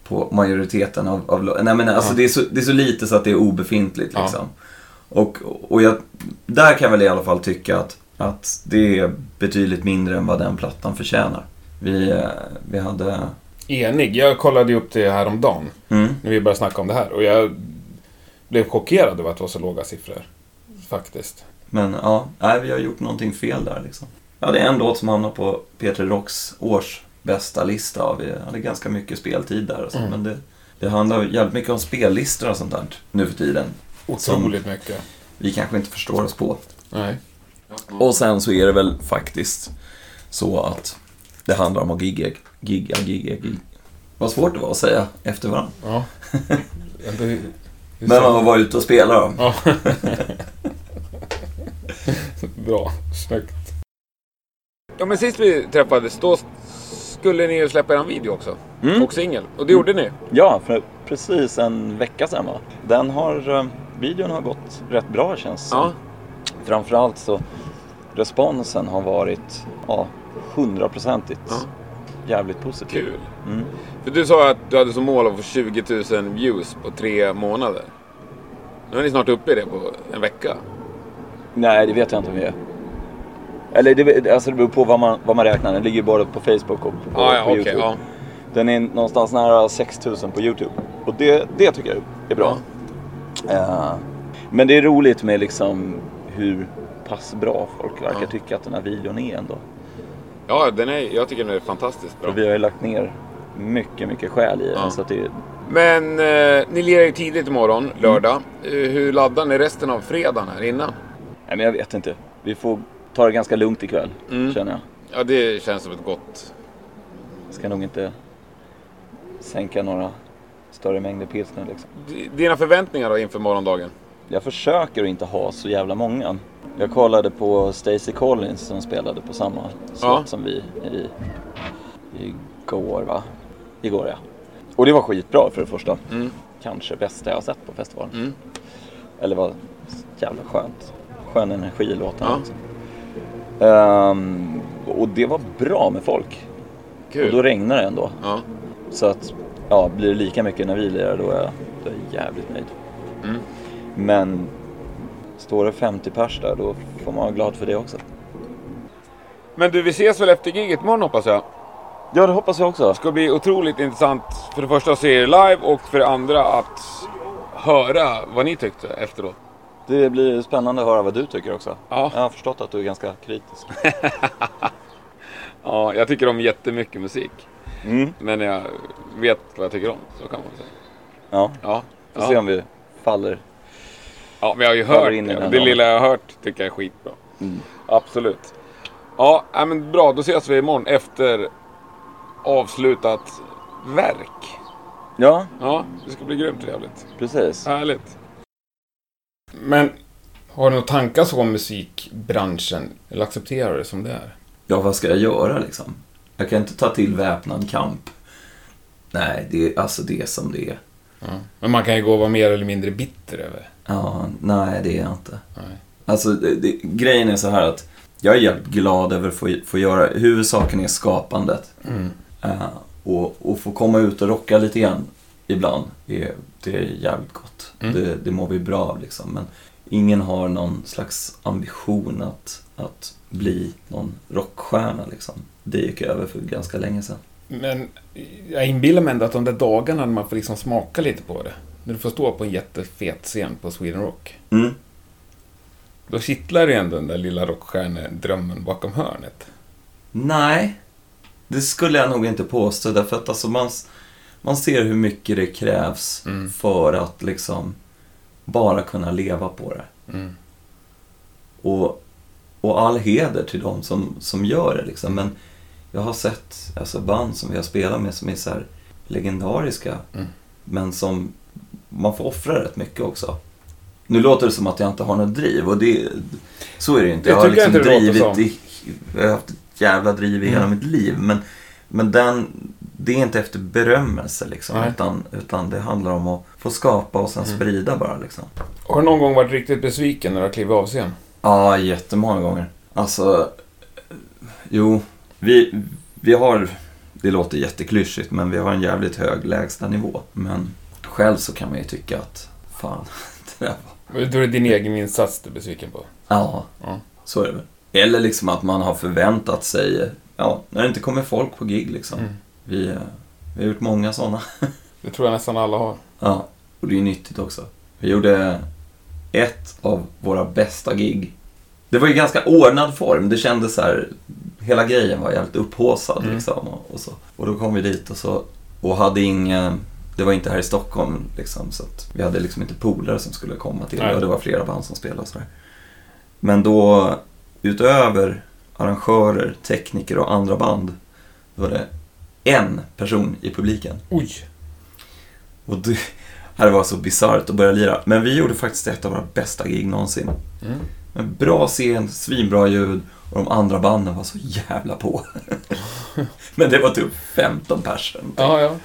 på majoriteten av, av Nej men alltså Ja. det, är så, det är så lite så att det är obefintligt Ja. liksom. Och, och jag, där kan jag väl i alla fall tycka att, att det är betydligt mindre än vad den plattan förtjänar. Vi, eh, vi hade... Enig. Jag kollade ju upp det häromdagen, Mm, när vi började snacka om det här. Och jag blev chockerad över att det var så låga siffror. Faktiskt. men ja, nej, vi har gjort någonting fel där liksom. Ja, det är en låt som hamnar på Peter Rocks års bästa lista. och Vi hade ganska mycket speltid där och så, Mm. men det, det handlar jävligt mycket om spellistor och sånt där nu för tiden. Otroligt mycket. Vi kanske inte förstår oss på. Nej. Och sen så är det väl faktiskt så att det handlar om att gigga, gigga, gigga, gigga. Vad svårt det var att säga efter varandra. Ja. Men man var ute och spelade då. Ja. Bra. Snyggt. Ja, men sist vi träffades, då skulle ni ju släppa en video också. Mm. Och singel. Och det gjorde ni. Ja, för precis en vecka sedan va. Den har, eh, videon har gått rätt bra känns det Ja. Framförallt så responsen har varit ja, hundraprocentigt Ja. jävligt positiv. Kul. Mm. För du sa att du hade som mål att få 20 000 views på tre månader. Nu är ni snart uppe i det på en vecka. Nej, det vet jag inte om vi är. Eller det, alltså det beror på vad man, vad man räknar. Den ligger ju både på Facebook och på, Ja, ja, på okej. Youtube. ja. Den är någonstans nära 6000 på Youtube. Och det, det tycker jag är bra. Eh, men det är roligt med liksom hur pass bra folk verkar Ja. tycka att den här videon är ändå. Ja, den är, jag tycker den är fantastiskt bra. För vi har ju lagt ner mycket, mycket själ i den. Ja. Så att det, Men eh, ni lirar ju tidigt imorgon, lördag. Eh, hur laddar ni resten av fredagen här innan? nej, men jag vet inte. Vi får ta det ganska lugnt ikväll, Mm. känner jag. Ja, det känns som ett gott... Ska nog inte sänka några större mängder pilsner liksom. Dina förväntningar då inför morgondagen? Jag försöker att inte ha så jävla många. Jag kollade på Stacey Collins som spelade på samma slott Ja. som vi i, igår va? Igår ja. Och det var skitbra för det första. Mm. Kanske bästa jag har sett på festivalen. Mm. Eller var jävla skönt. Skön energi i låten Ja. också. Ehm, och det var bra med folk. Kul. Och då regnar det ändå. Ja. Så att, ja, blir det lika mycket när vi lirar då är jag, då är jag jävligt nöjd. Mm. Men står det 50 pers där då får man vara glad för det också. Men du, vi ses väl efter giget imorgon hoppas jag? Ja, det hoppas jag också. Det ska bli otroligt intressant för det första att se er live och för det andra att höra vad ni tyckte efteråt. Det blir spännande att höra vad du tycker också. Ja. Jag har förstått att du är ganska kritisk. Ja, jag tycker om jättemycket musik. Mm. Men jag vet vad jag tycker om, så kan man säga. Ja, Ja, får ja. se om vi faller. ja men jag har ju hört in det. Det då. lilla jag har hört tycker jag är skitbra. Mm. Absolut. Ja, men bra. Då ses vi imorgon efter avslutat verk. Ja, Ja, det ska bli grymt trevligt. precis. Härligt. Men har du några tankar så om musikbranschen? Eller accepterar du det som det är? Ja, vad ska jag göra liksom? Jag kan inte ta till väpnad kamp. Nej, det är alltså det som det är. Ja. Men man kan ju gå och vara mer eller mindre bitter över. Ja, nej det är jag inte. Nej. Alltså, det, det, grejen är så här att jag är jävligt glad över att få, få göra, huvudsaken är skapandet. Mm. Eh, och, och få komma ut och rocka lite grann ibland, är, det är jävligt gott. Mm. Det, det mår vi bra av liksom. Men ingen har någon slags ambition att, att bli någon rockstjärna liksom. Det gick över för ganska länge sedan. Men jag inbillar mig ändå att de där dagarna när man får liksom smaka lite på det. När du får stå på en jättefet scen på Sweden Rock. Mm. Då kittlar det ändå den där lilla rockstjärnedrömmen bakom hörnet. Nej, det skulle jag nog inte påstå. Därför att alltså man, man ser hur mycket det krävs Mm. för att liksom bara kunna leva på det. Mm. Och, och all heder till dem som, som gör det. Liksom. Men jag har sett alltså, band som vi har spelat med som är så här legendariska. Mm. Men som man får offra rätt mycket också. Nu låter det som att jag inte har något driv och det, så är det ju inte. Jag Jag har liksom drivit i, jag har haft ett jävla driv i hela Mm. mitt liv. Men, men den, det är inte efter berömmelse liksom. Nej. Utan, utan det handlar om att få skapa och sen Mm. sprida bara liksom. Har du någon gång varit riktigt besviken när du har klivit av scen? Ja, jättemånga gånger. Alltså, jo, vi, vi har, det låter jätteklyschigt, men vi har en jävligt hög lägstanivå. Men själv så kan man ju tycka att, fan, det där var... Då är det din egen insats du är besviken på. Ja, Ja. så är det väl. Eller liksom att man har förväntat sig, ja, när det inte kommer folk på gig liksom. Mm. Vi, vi har gjort många sådana. Det tror jag nästan alla har. Ja, och det är nyttigt också. Vi gjorde ett av våra bästa gig. Det var ju ganska ordnad form. Det kändes så här, hela grejen var jävligt upphaussad Mm. liksom. Och, och, så. och då kom vi dit och så, och hade inga, det var inte här i Stockholm liksom. Så att vi hade liksom inte polare som skulle komma till Nej. och det var flera band som spelade och sådär. Men då, utöver arrangörer, tekniker och andra band, då var det en person i publiken. Oj! Och det, det var så bisarrt att börja lira. Men vi gjorde faktiskt ett av våra bästa gig någonsin. Mm. En bra scen, svinbra ljud och de andra banden var så jävla på. Men det var typ 15 personer. Ja, ja.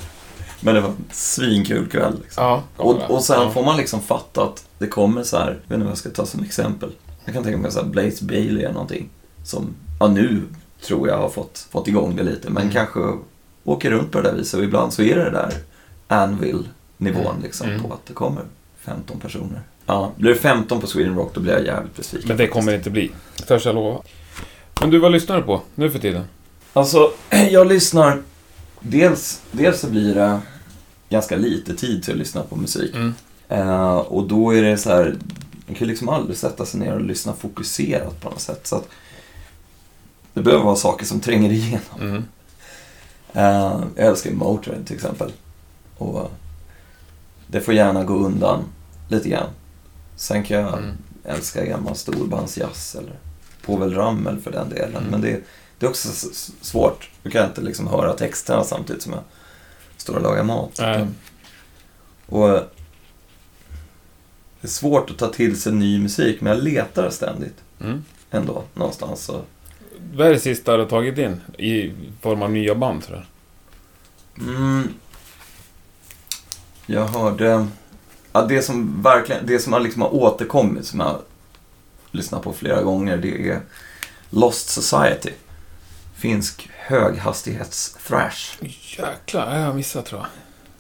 Men det var en svinkul kväll. Liksom. Ja, Och, och sen ja. får man liksom fatta att det kommer så här, jag vet inte vad jag ska ta som exempel. Jag kan tänka mig så här Blaze Bailey eller någonting. Som, ja nu tror jag har fått, fått igång det lite. Men Mm. kanske åker runt på det där viset. Och ibland så är det där Anvil-nivån Mm. liksom Mm. på att det kommer 15 personer. Ja, blir det 15 på Sweden Rock då blir jag jävligt besviken. Men det kommer det inte bli. Törs jag lova. Men du, vad lyssnar du på nu för tiden? Alltså, jag lyssnar... Dels, dels så blir det ganska lite tid till att lyssna på musik. Mm. Eh, och då är det så här, man kan ju liksom aldrig sätta sig ner och lyssna fokuserat på något sätt. Så att det behöver vara saker som tränger igenom. Mm. Eh, jag älskar Motörhead till exempel. Och det får gärna gå undan lite grann. Sen kan jag Mm. älska gammal storbandsjazz eller Povel Ramel för den delen. Mm. Men det, det är också svårt. Du kan inte liksom höra texterna samtidigt som jag står och lagar mat. Nej. Och det är svårt att ta till sig ny musik, men jag letar ständigt Mm. ändå någonstans. Så. Vad är det sista du har tagit in i form av nya band? Tror jag? Mm. Jag hörde... Ja, det som verkligen, det som har liksom har återkommit, som jag har lyssnat på flera gånger, det är Lost Society. Finsk höghastighets-thrash. Jäklar, jag har missat tror jag.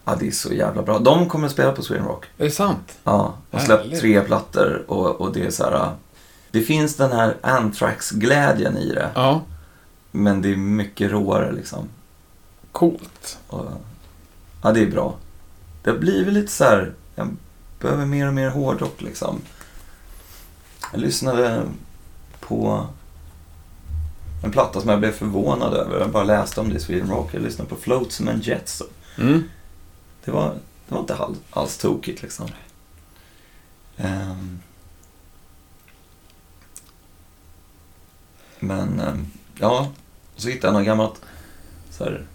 Ja, det är så jävla bra. De kommer att spela på Sweden Rock. Är det sant? Ja, och släppt Härligt. tre plattor och, och det är så här... Det finns den här Anthrax-glädjen i det, Ja. men det är mycket råare liksom. Coolt. Och, ja, det är bra. Det har blivit lite så här, jag behöver mer och mer hårdrock liksom. Jag lyssnade på en platta som jag blev förvånad över. Jag bara läste om det i Sweden Rock. Jag lyssnade på Flotsam and Jets. Mm. Det var, det var inte all, alls tokigt liksom. Ehm. Men, ehm, ja. Så hittade jag något gammalt så här,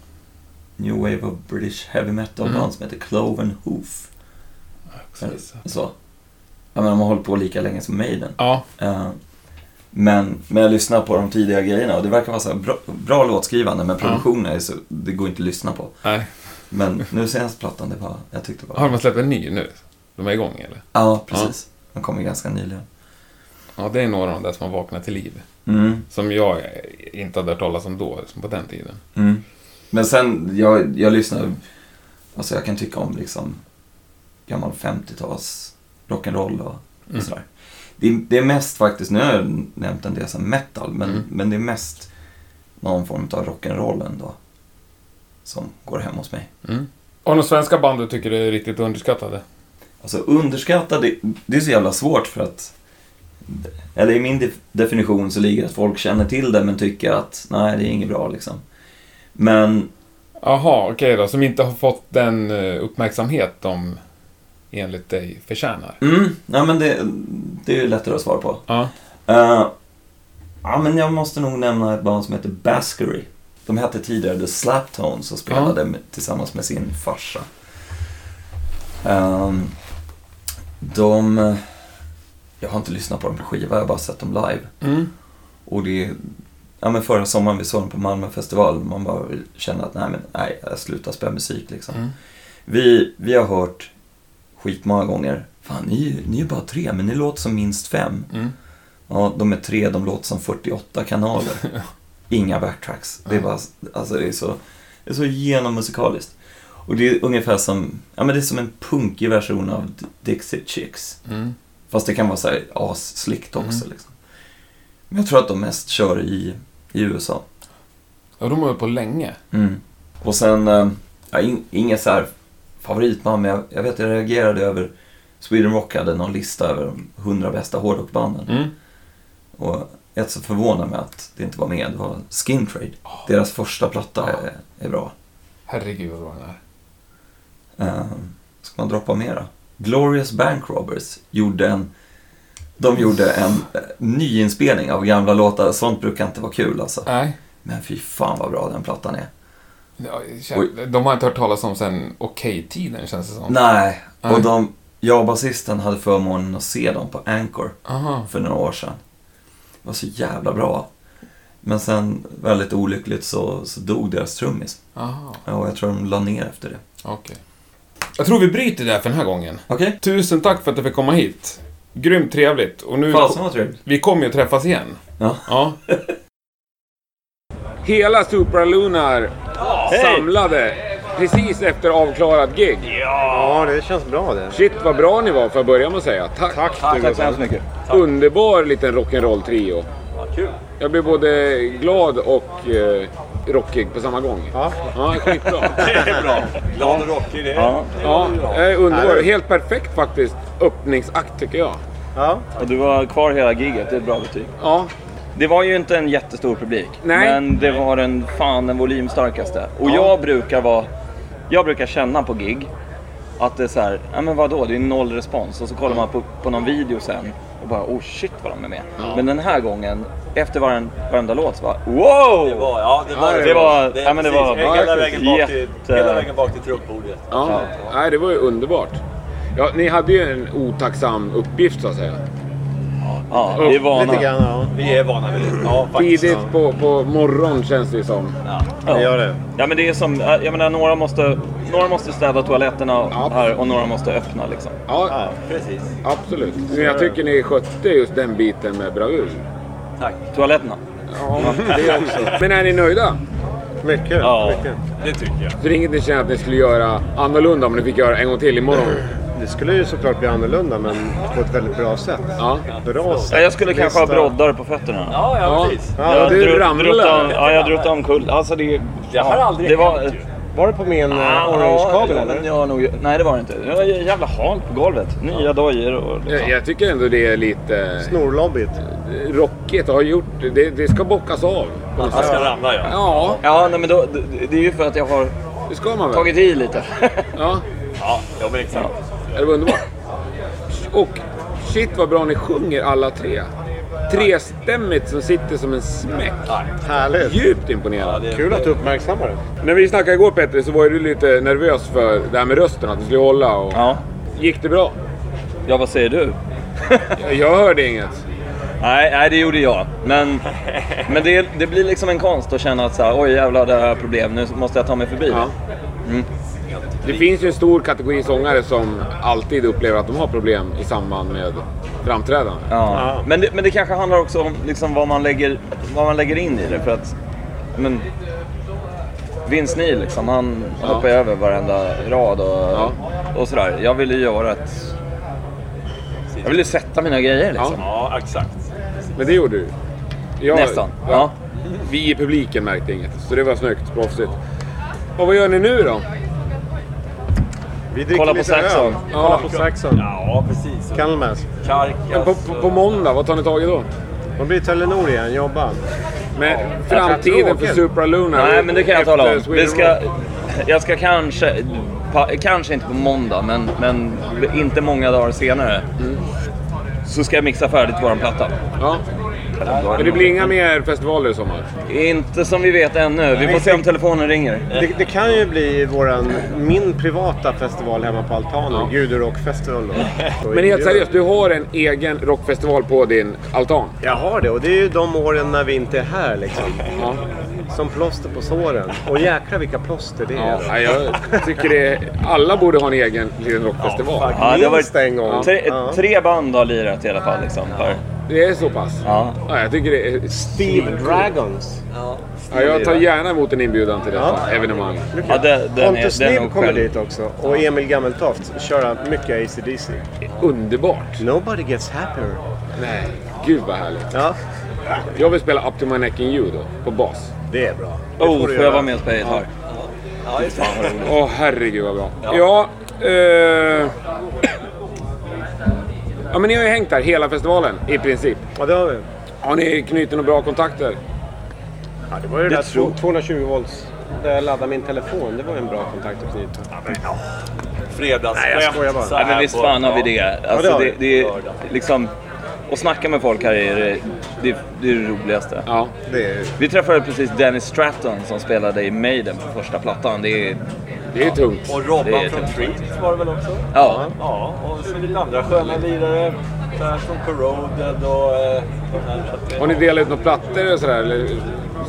New Wave of British Heavy Metal Mm. band som heter Cloven Hoof. Missat. Så. jag menar, de har hållit på lika länge som Maiden. Ja. Eh, men, men jag lyssnar på de tidiga grejerna och det verkar vara så bra, bra låtskrivande men produktionen är så, det går inte att lyssna på. Nej. Men nu senaste plattan, det var, jag tyckte var... Har de släppt en ny nu? De är igång eller? Ja, precis. Den kom ju ganska nyligen. Ja, det är några av de där som har vaknat till liv. Mm, Som jag inte hade hört talas om då, som på den tiden. mm. Men sen, jag, jag lyssnar, alltså jag kan tycka om liksom gammal 50-tals rock'n'roll och, och Mm. sådär. Det, är- det är mest faktiskt, nu har jag nämnt en del som metal, men, Mm. men det är mest någon form av rock'n'roll ändå. Som går hem hos mig. Mm. Och de svenska band du tycker är riktigt underskattade? Alltså underskatta, det, det är så jävla svårt för att... Eller i min def- definition så ligger att folk känner till det men tycker att nej, det är inget bra liksom. Men, Jaha, okej då. Som inte har fått den eh, uppmärksamhet de enligt dig förtjänar. mm, ja men det, det är ju lättare att svara på. Ja. Eh, ja men jag måste nog nämna ett band som heter Baskery. De hette tidigare The Slaptones och spelade med, tillsammans med sin farsa. Ehm, de... Jag har inte lyssnat på dem på skiva, jag har bara sett dem live. Mm. Och det... Ja men förra sommaren vi såg dem på Malmö festival, man bara kände att nej men nej, jag slutar spela musik liksom. Mm. Vi, vi har hört skitmånga gånger, fan ni, ni är bara tre men ni låter som minst fem. Mm. Ja, de är tre, de låter som 48 kanaler. Inga backtracks. Det är bara, alltså det är så, det är så genommusikaliskt. Och det är ungefär som, ja men det är som en punkig version av Dixie Chicks. Mm. Fast det kan vara så här asslickt också Mm. liksom. Men jag tror att de mest kör i, i USA. Och de har hållit på länge. Mm. Och sen, eh, ja, in, inget så här favoritband, men jag, jag vet jag reagerade över Sweden Rock hade någon lista över de 100 bästa hårdrockbanden. Mm. Och ett så förvånar mig att det inte var med, det var Skin Trade. Deras första platta är, är bra. Herregud vad bra den är. Uh, ska man droppa mera? Glorious Bank Robbers gjorde en de gjorde en eh, nyinspelning av gamla låtar. Sånt brukar inte vara kul alltså. Nej. Men fy fan vad bra den plattan är. Ja, De har inte hört talas om sen okej-tiden känns det som. Nej, Nej. och de, jag och basisten hade förmånen att se dem på Anchor Aha. för några år sedan. Det var så jävla bra. Men sen, väldigt olyckligt, så, så dog deras trummis. Aha. Och jag tror de la ner efter det. Okej. Jag tror vi bryter där för den här gången. Okej. Tusen tack för att du fick komma hit. Grymt trevligt. Och nu... Fasen vad trevligt. Vi kommer ju att träffas igen. Ja. Ja. Hela Supralunar samlade precis efter avklarad gig. Ja, det känns bra det. Shit vad bra ni var, får jag börja med att säga. Tack. Tack, Tack, så hemskt mycket. Underbar liten rock'n'roll-trio. Kul. Jag blev både glad och eh, rockig på samma gång. Ja. Ja, skitbra. Det är bra. Glad och rockig, det är Ja. Ja, eh, underbar. Helt perfekt faktiskt öppningsakt tycker jag. Ja. Och du var kvar hela giget, det är ett bra betyg. Ja, Det var ju inte en jättestor publik. Nej. Men det var den fan den volymstarkaste. Och Ja. jag brukar vara... Jag brukar känna på gig att det är så här, ja men vadå, det är noll respons. Och så kollar man på, på någon video sen och bara oh shit vad de är med. Men den här gången, efter varen, varenda låt så var wow! Det var, ja, det var, Ja, det var- det, ja, men det precis. var hela, vägen bak till, jätte- hela vägen bak till truppbordet. ja. Nej, det var ju underbart. Ja, ni hade ju en otacksam uppgift så att säga. Ja, vi är vana. Lite grann, ja. Vi är vana vid det. Ja, faktiskt. Tidigt på, på morgon känns det ju som. Det gör det. Ja men det är som, jag menar några måste, några måste städa toaletterna Ja. här och några måste öppna liksom. Ja, Ja. Precis. absolut. Men jag tycker ni skötte just den biten med bravur. Tack. Toaletterna. Ja, det också. Men är ni nöjda? Mycket. Ja. mycket. Det tycker jag. Så det är inget ni känner att ni skulle göra annorlunda om ni fick göra en gång till imorgon? Det skulle ju såklart bli annorlunda, men på ett väldigt bra sätt. Ja. Bra sätt. Ja, jag skulle kanske ha broddar på fötterna. Ja, ja, Ja. precis. Ja, Jag du druttade- Ja, jag druttade omkull. Alltså det... Det har aldrig det var, hänt. Var det på min Ja, orange-kabel ja, eller? jag har nog, nej det var det inte. Det var jävla halt på golvet. Nya dojor och liksom. Jag, jag tycker ändå det är lite Snorlobbigt. rockigt att ha gjort. Det, det ska bockas av. Han ska ramla ja. Ja, Ja, nej men då, det, det är ju för att jag har det ska man väl? tagit i lite. Ja, Ja, ja men exakt. Det var underbart. Och shit vad bra ni sjunger alla tre. Trestämmigt som sitter som en smäck. Härligt. Djupt imponerad. Kul att du uppmärksammar det. När vi snackade igår Petter så var ju du lite nervös för det här med rösten, att du skulle hålla och... Ja. Gick det bra? ja, vad säger du? Jag hörde inget. Nej, nej, det gjorde jag. Men, men det, det blir liksom en konst att känna att så här, oj jävlar, det här är problem. Nu måste jag ta mig förbi Ja. det. Det finns ju en stor kategori sångare som alltid upplever att de har problem i samband med framträdande. Ja. Men, det, men det kanske handlar också om liksom vad, man lägger, vad man lägger in i det. För att, men, Vince Neil, liksom, han Ja. hoppar över varenda rad och, Ja. och sådär. Jag vill ju göra ett... Jag vill ju sätta mina grejer liksom. Ja, exakt. Men det gjorde du. Jag, Nästan. Ja. Vi i publiken märkte inget, så det var snyggt. Proffsigt. Och vad gör ni nu då? Vi dricker Kolla på lite Saxon. öl. Kolla på Saxon. Ja, precis. Kalmas. Karkas. Men på, på, på måndag, vad tar ni tag i då? De blir Telenor igen, jobba. Med framtiden för. Supra Luna? Nej, men det kan jag tala om. Det ska, jag ska kanske, pa, kanske inte på måndag, men, men inte många dagar senare. Så ska jag mixa färdigt våran platta. Ja. Men det blir inga mer festivaler i sommar? Inte som vi vet ännu. Vi får se om telefonen ringer. Det, det kan ju bli våran, min privata festival hemma på altanen. Ja. Gudu Rock Festival då. Men helt seriöst, du har en egen rockfestival på din altan? Jag har det och det är ju de åren när vi inte är här liksom. Ja. Som plåster på såren. Och jäklar vilka plåster det är. ja. Jag tycker det... Alla borde ha en egen liten rockfestival. Ja, det har Minst varit en gång. tre, Ja. tre band har lirat i alla fall. Liksom, per. Det är så pass? Ja. Ja, jag tycker det är... Steve Dragons. Ja, jag tar gärna emot en inbjudan till detta Ja. evenemang. Ja, den, den Pontus är kommer själv. dit också. Och Emil Gammeltoft. Köra mycket AC/DC. Underbart! Nobody gets happier. Nej, gud vad härligt. Ja, Jag vill spela Up to my neck in you då, på bas. det är bra. Det Oh, får göra. jag vara med och spela gitarr? Åh herregud vad bra. Ja, eh... ja men ni har ju hängt här hela festivalen i princip. Ja, det har vi. Har ni knutit några bra kontakter? Ja, det var ju det Det där tror- 220 volts. Där jag laddade min telefon. Det var ju en bra kontakt att knyta. Fredagsskämt. Nej, jag skojar bara. Nej, men visst fan har vi ja. det. Alltså, har det, vi. det är liksom... Att snacka med folk här är det, det, det, är det roligaste. Ja. Det är Vi träffade precis Dennis Stratton som spelade i Maiden på första plattan. Det är... Det är tungt. Och Robban från. Treat var det väl också? Ja. Ja, och så lite andra sköna lirare. Från Corroded och... Eh, här, Har ni delat ut några plattor och sådär? Eller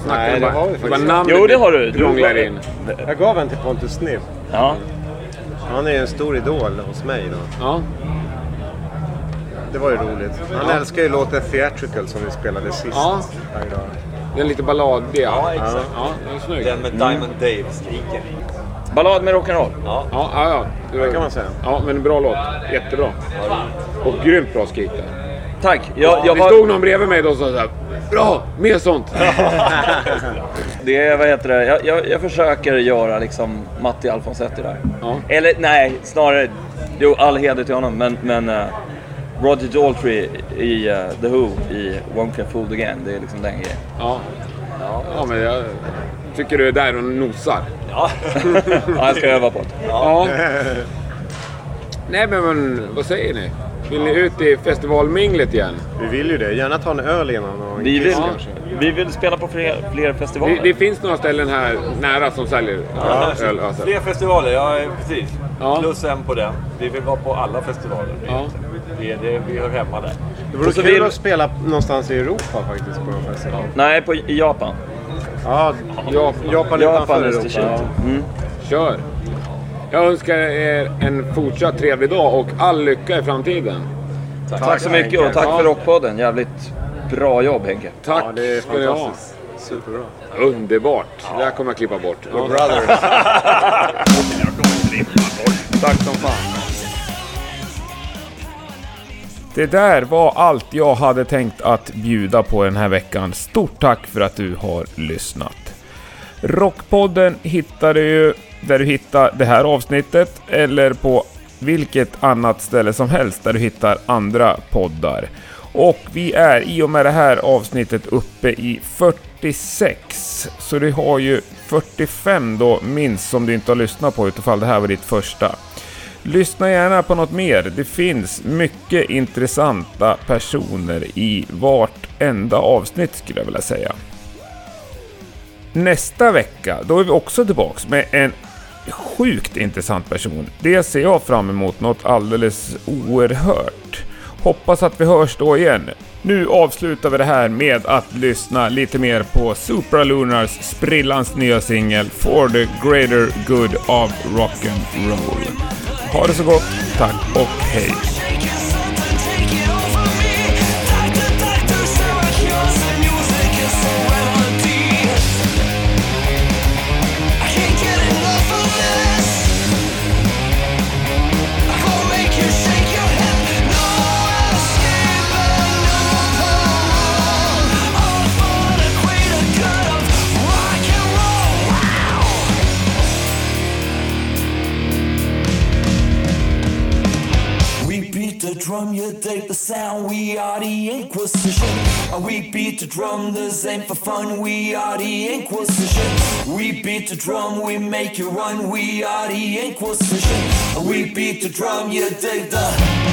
snackar Nej, det bara, har vi faktiskt inte. Jo, det har du. Du- in? Jag gav en till Pontus Snibb. ja. Han är ju en stor idol hos mig då. Ja. Det var ju roligt. Han älskar ju låten Theatrical som vi spelade sist. Ja. Den är lite balladig. Ja, exakt. Ja, den är snygg. Den med Diamond Dave-skriken. Ballad med rock'n'roll. Ja. Ja, ja, ja. Det kan man säga. Ja, men en bra låt. Jättebra. Och grymt bra skrik där. Tack. Jag, jag Det var, stod någon bredvid mig och sa såhär Bra! Mer sånt! det är, vad heter det? Jag, jag, jag försöker göra liksom Matti Alfonsetti där. Ja. Eller nej, snarare... Jo, all heder till honom. Men, men uh, Roger Daltrey i uh, The Who i Won't Get Fooled Again. Det är liksom den grejen. Ja. Ja, men jag tycker du är där och nosar. Ja. Ja, jag ska öva på det. Ja. Nej men, men vad säger ni? Vill ni ut i festivalminglet igen? Vi vill ju det. Gärna ta en öl innan och en Vi vill, kanske. vi vill spela på fler, fler Det, festivaler. det finns några ställen här nära som säljer öl. Alltså. Fler festivaler, ja precis. Ja. Plus en på den. Vi vill vara på alla festivaler. Ja. Vi, är det, vi hör hemma där. Det vore kul vill- att spela någonstans i Europa faktiskt på en festival. Nej, på, i Japan. Ja, Ja, Japan Japan the Europa. Ja. Mm. kör! Jag önskar er en fortsatt trevlig dag och all lycka i framtiden. Tack så mycket och tack Ja. för Rockpodden. Jävligt bra jobb Henke. Tack Ja, det är ska ni ha. fantastiskt. Superbra. Underbart! Det här kommer jag klippa bort. We're brothers. Tack som fan. Det där var allt jag hade tänkt att bjuda på den här veckan. Stort tack för att du har lyssnat. Rockpodden hittar du ju där du hittar det här avsnittet eller på vilket annat ställe som helst där du hittar andra poddar. Och vi är i och med det här avsnittet uppe i 46. Så du har ju 45 då minst som du inte har lyssnat på utifall det här var ditt första. Lyssna gärna på något mer. Det finns mycket intressanta personer i vartenda avsnitt skulle jag vilja säga. Nästa vecka, då är vi också tillbaks med en sjukt intressant person. Det ser jag fram emot något alldeles oerhört. Hoppas att vi hörs då igen. Nu avslutar vi det här med att lyssna lite mer på Supralunars sprillans nya singel For the Greater Good of Rock'n'Roll. Ha det så gott, tack och hej. We are the Inquisition. Uh, we beat the drum, this ain't for fun, we are the Inquisition. We beat the drum, we make you run, we are the Inquisition. Uh, we beat the drum, you take the.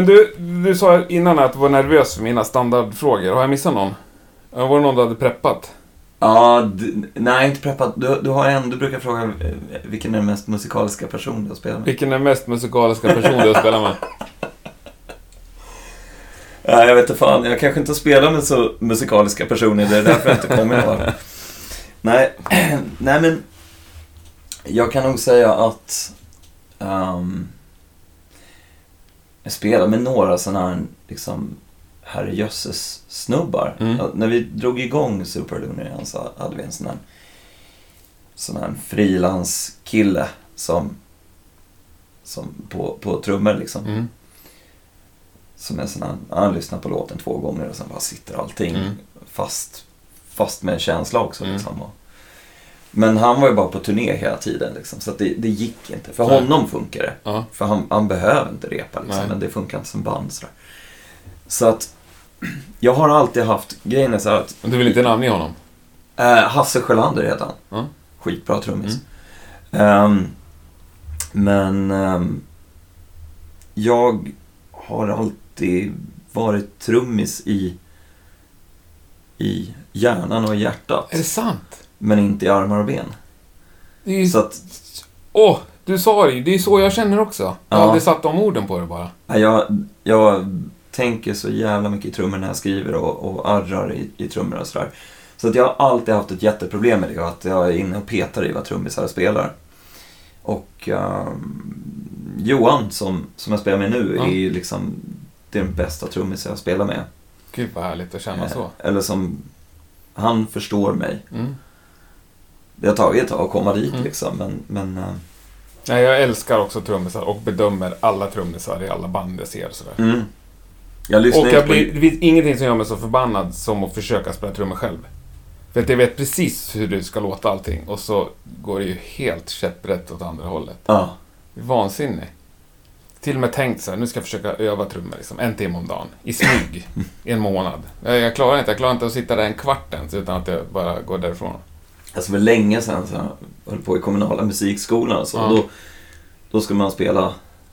Men du, du sa innan att du var nervös för mina standardfrågor. Har jag missat någon? Var det någon du hade preppat? Ja, nej inte preppat. Du, du har en, du brukar fråga eh, vilken är den mest musikaliska person du har spelat med. Vilken är den mest musikaliska person du har spelat med? Ja, jag vet inte fan, jag kanske inte spelar med så musikaliska personer, det är därför jag inte kommer ihåg. Nej, nej men jag kan nog säga att ehm, jag spelar med några sådana här liksom herrejösses snubbar. Mm. Ja, när vi drog igång Superlunar igen så hade vi en sån här, sån här frilanskille som, som på, på trummor liksom. Mm. Som är sån här, han lyssnar på låten två gånger och sen bara sitter allting Mm. fast, fast med en känsla också. Mm. Liksom. Och, men han var ju bara på turné hela tiden liksom, så att det, det gick inte. För Nej. honom funkar det. Ja. För han, han behöver inte repa liksom, Nej. men det funkar inte som band. Sådär. Så att jag har alltid haft, grejen är så att Men du vill inte namnge honom? Eh, Hasse Sjölander heter han. Ja. Skitbra trummis. Mm. Ehm, men ehm, jag har alltid varit trummis i, i hjärnan och hjärtat. Är det sant? Men inte i armar och ben. Det är. Så att Åh, du sa det. Det är så jag känner också. Jag Ja. hade satt de orden på det bara. ja, jag, jag tänker så jävla mycket i trummor när jag skriver och, och arrar i, i trummor och sådär. Så att jag har alltid haft ett jätteproblem med det, att jag är inne och petar i vad trummisar spelar. Och ehm, Johan, som, som jag spelar med nu, Ja. är ju liksom det är den bästa trummisen jag spelar med. Gud vad härligt att känna så. Eh, Eller som, han förstår mig. Mm. Det har tagit ett tag att komma dit Mm. liksom, men, men eh, Nej, jag älskar också trummisar och bedömer alla trummisar i alla band jag ser. Sådär. mm. Jag lyssnar Och jag på... blir, det finns ingenting som gör mig så förbannad som att försöka spela trummor själv. För att jag vet precis hur det ska låta allting och så går det ju helt käpprätt åt andra hållet. Ja. Det är vansinnigt. till och med tänkt så här, nu ska jag försöka öva trummor liksom, en timme om dagen. I smyg. I en månad. Jag, jag klarar inte, jag klarar inte att sitta där en kvart ens utan att jag bara går därifrån. Alltså för länge sedan så jag höll på i kommunala musikskolan och så. Ja. Och då, då skulle man spela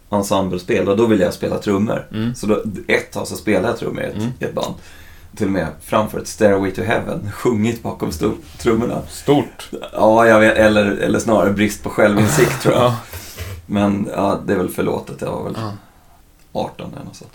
ensemblespel och då ville jag spela trummor. Mm. Så då, ett tag så spelade jag trummor i ett, Mm. ett band. Till och med framfört Stairway to Heaven, sjungit bakom sto- trummorna. Stort. Ja, jag vet, eller, eller snarare brist på självinsikt tror jag. Ja. Men ja, det är väl förlåtet, jag var väl Ja. 18 eller något sånt.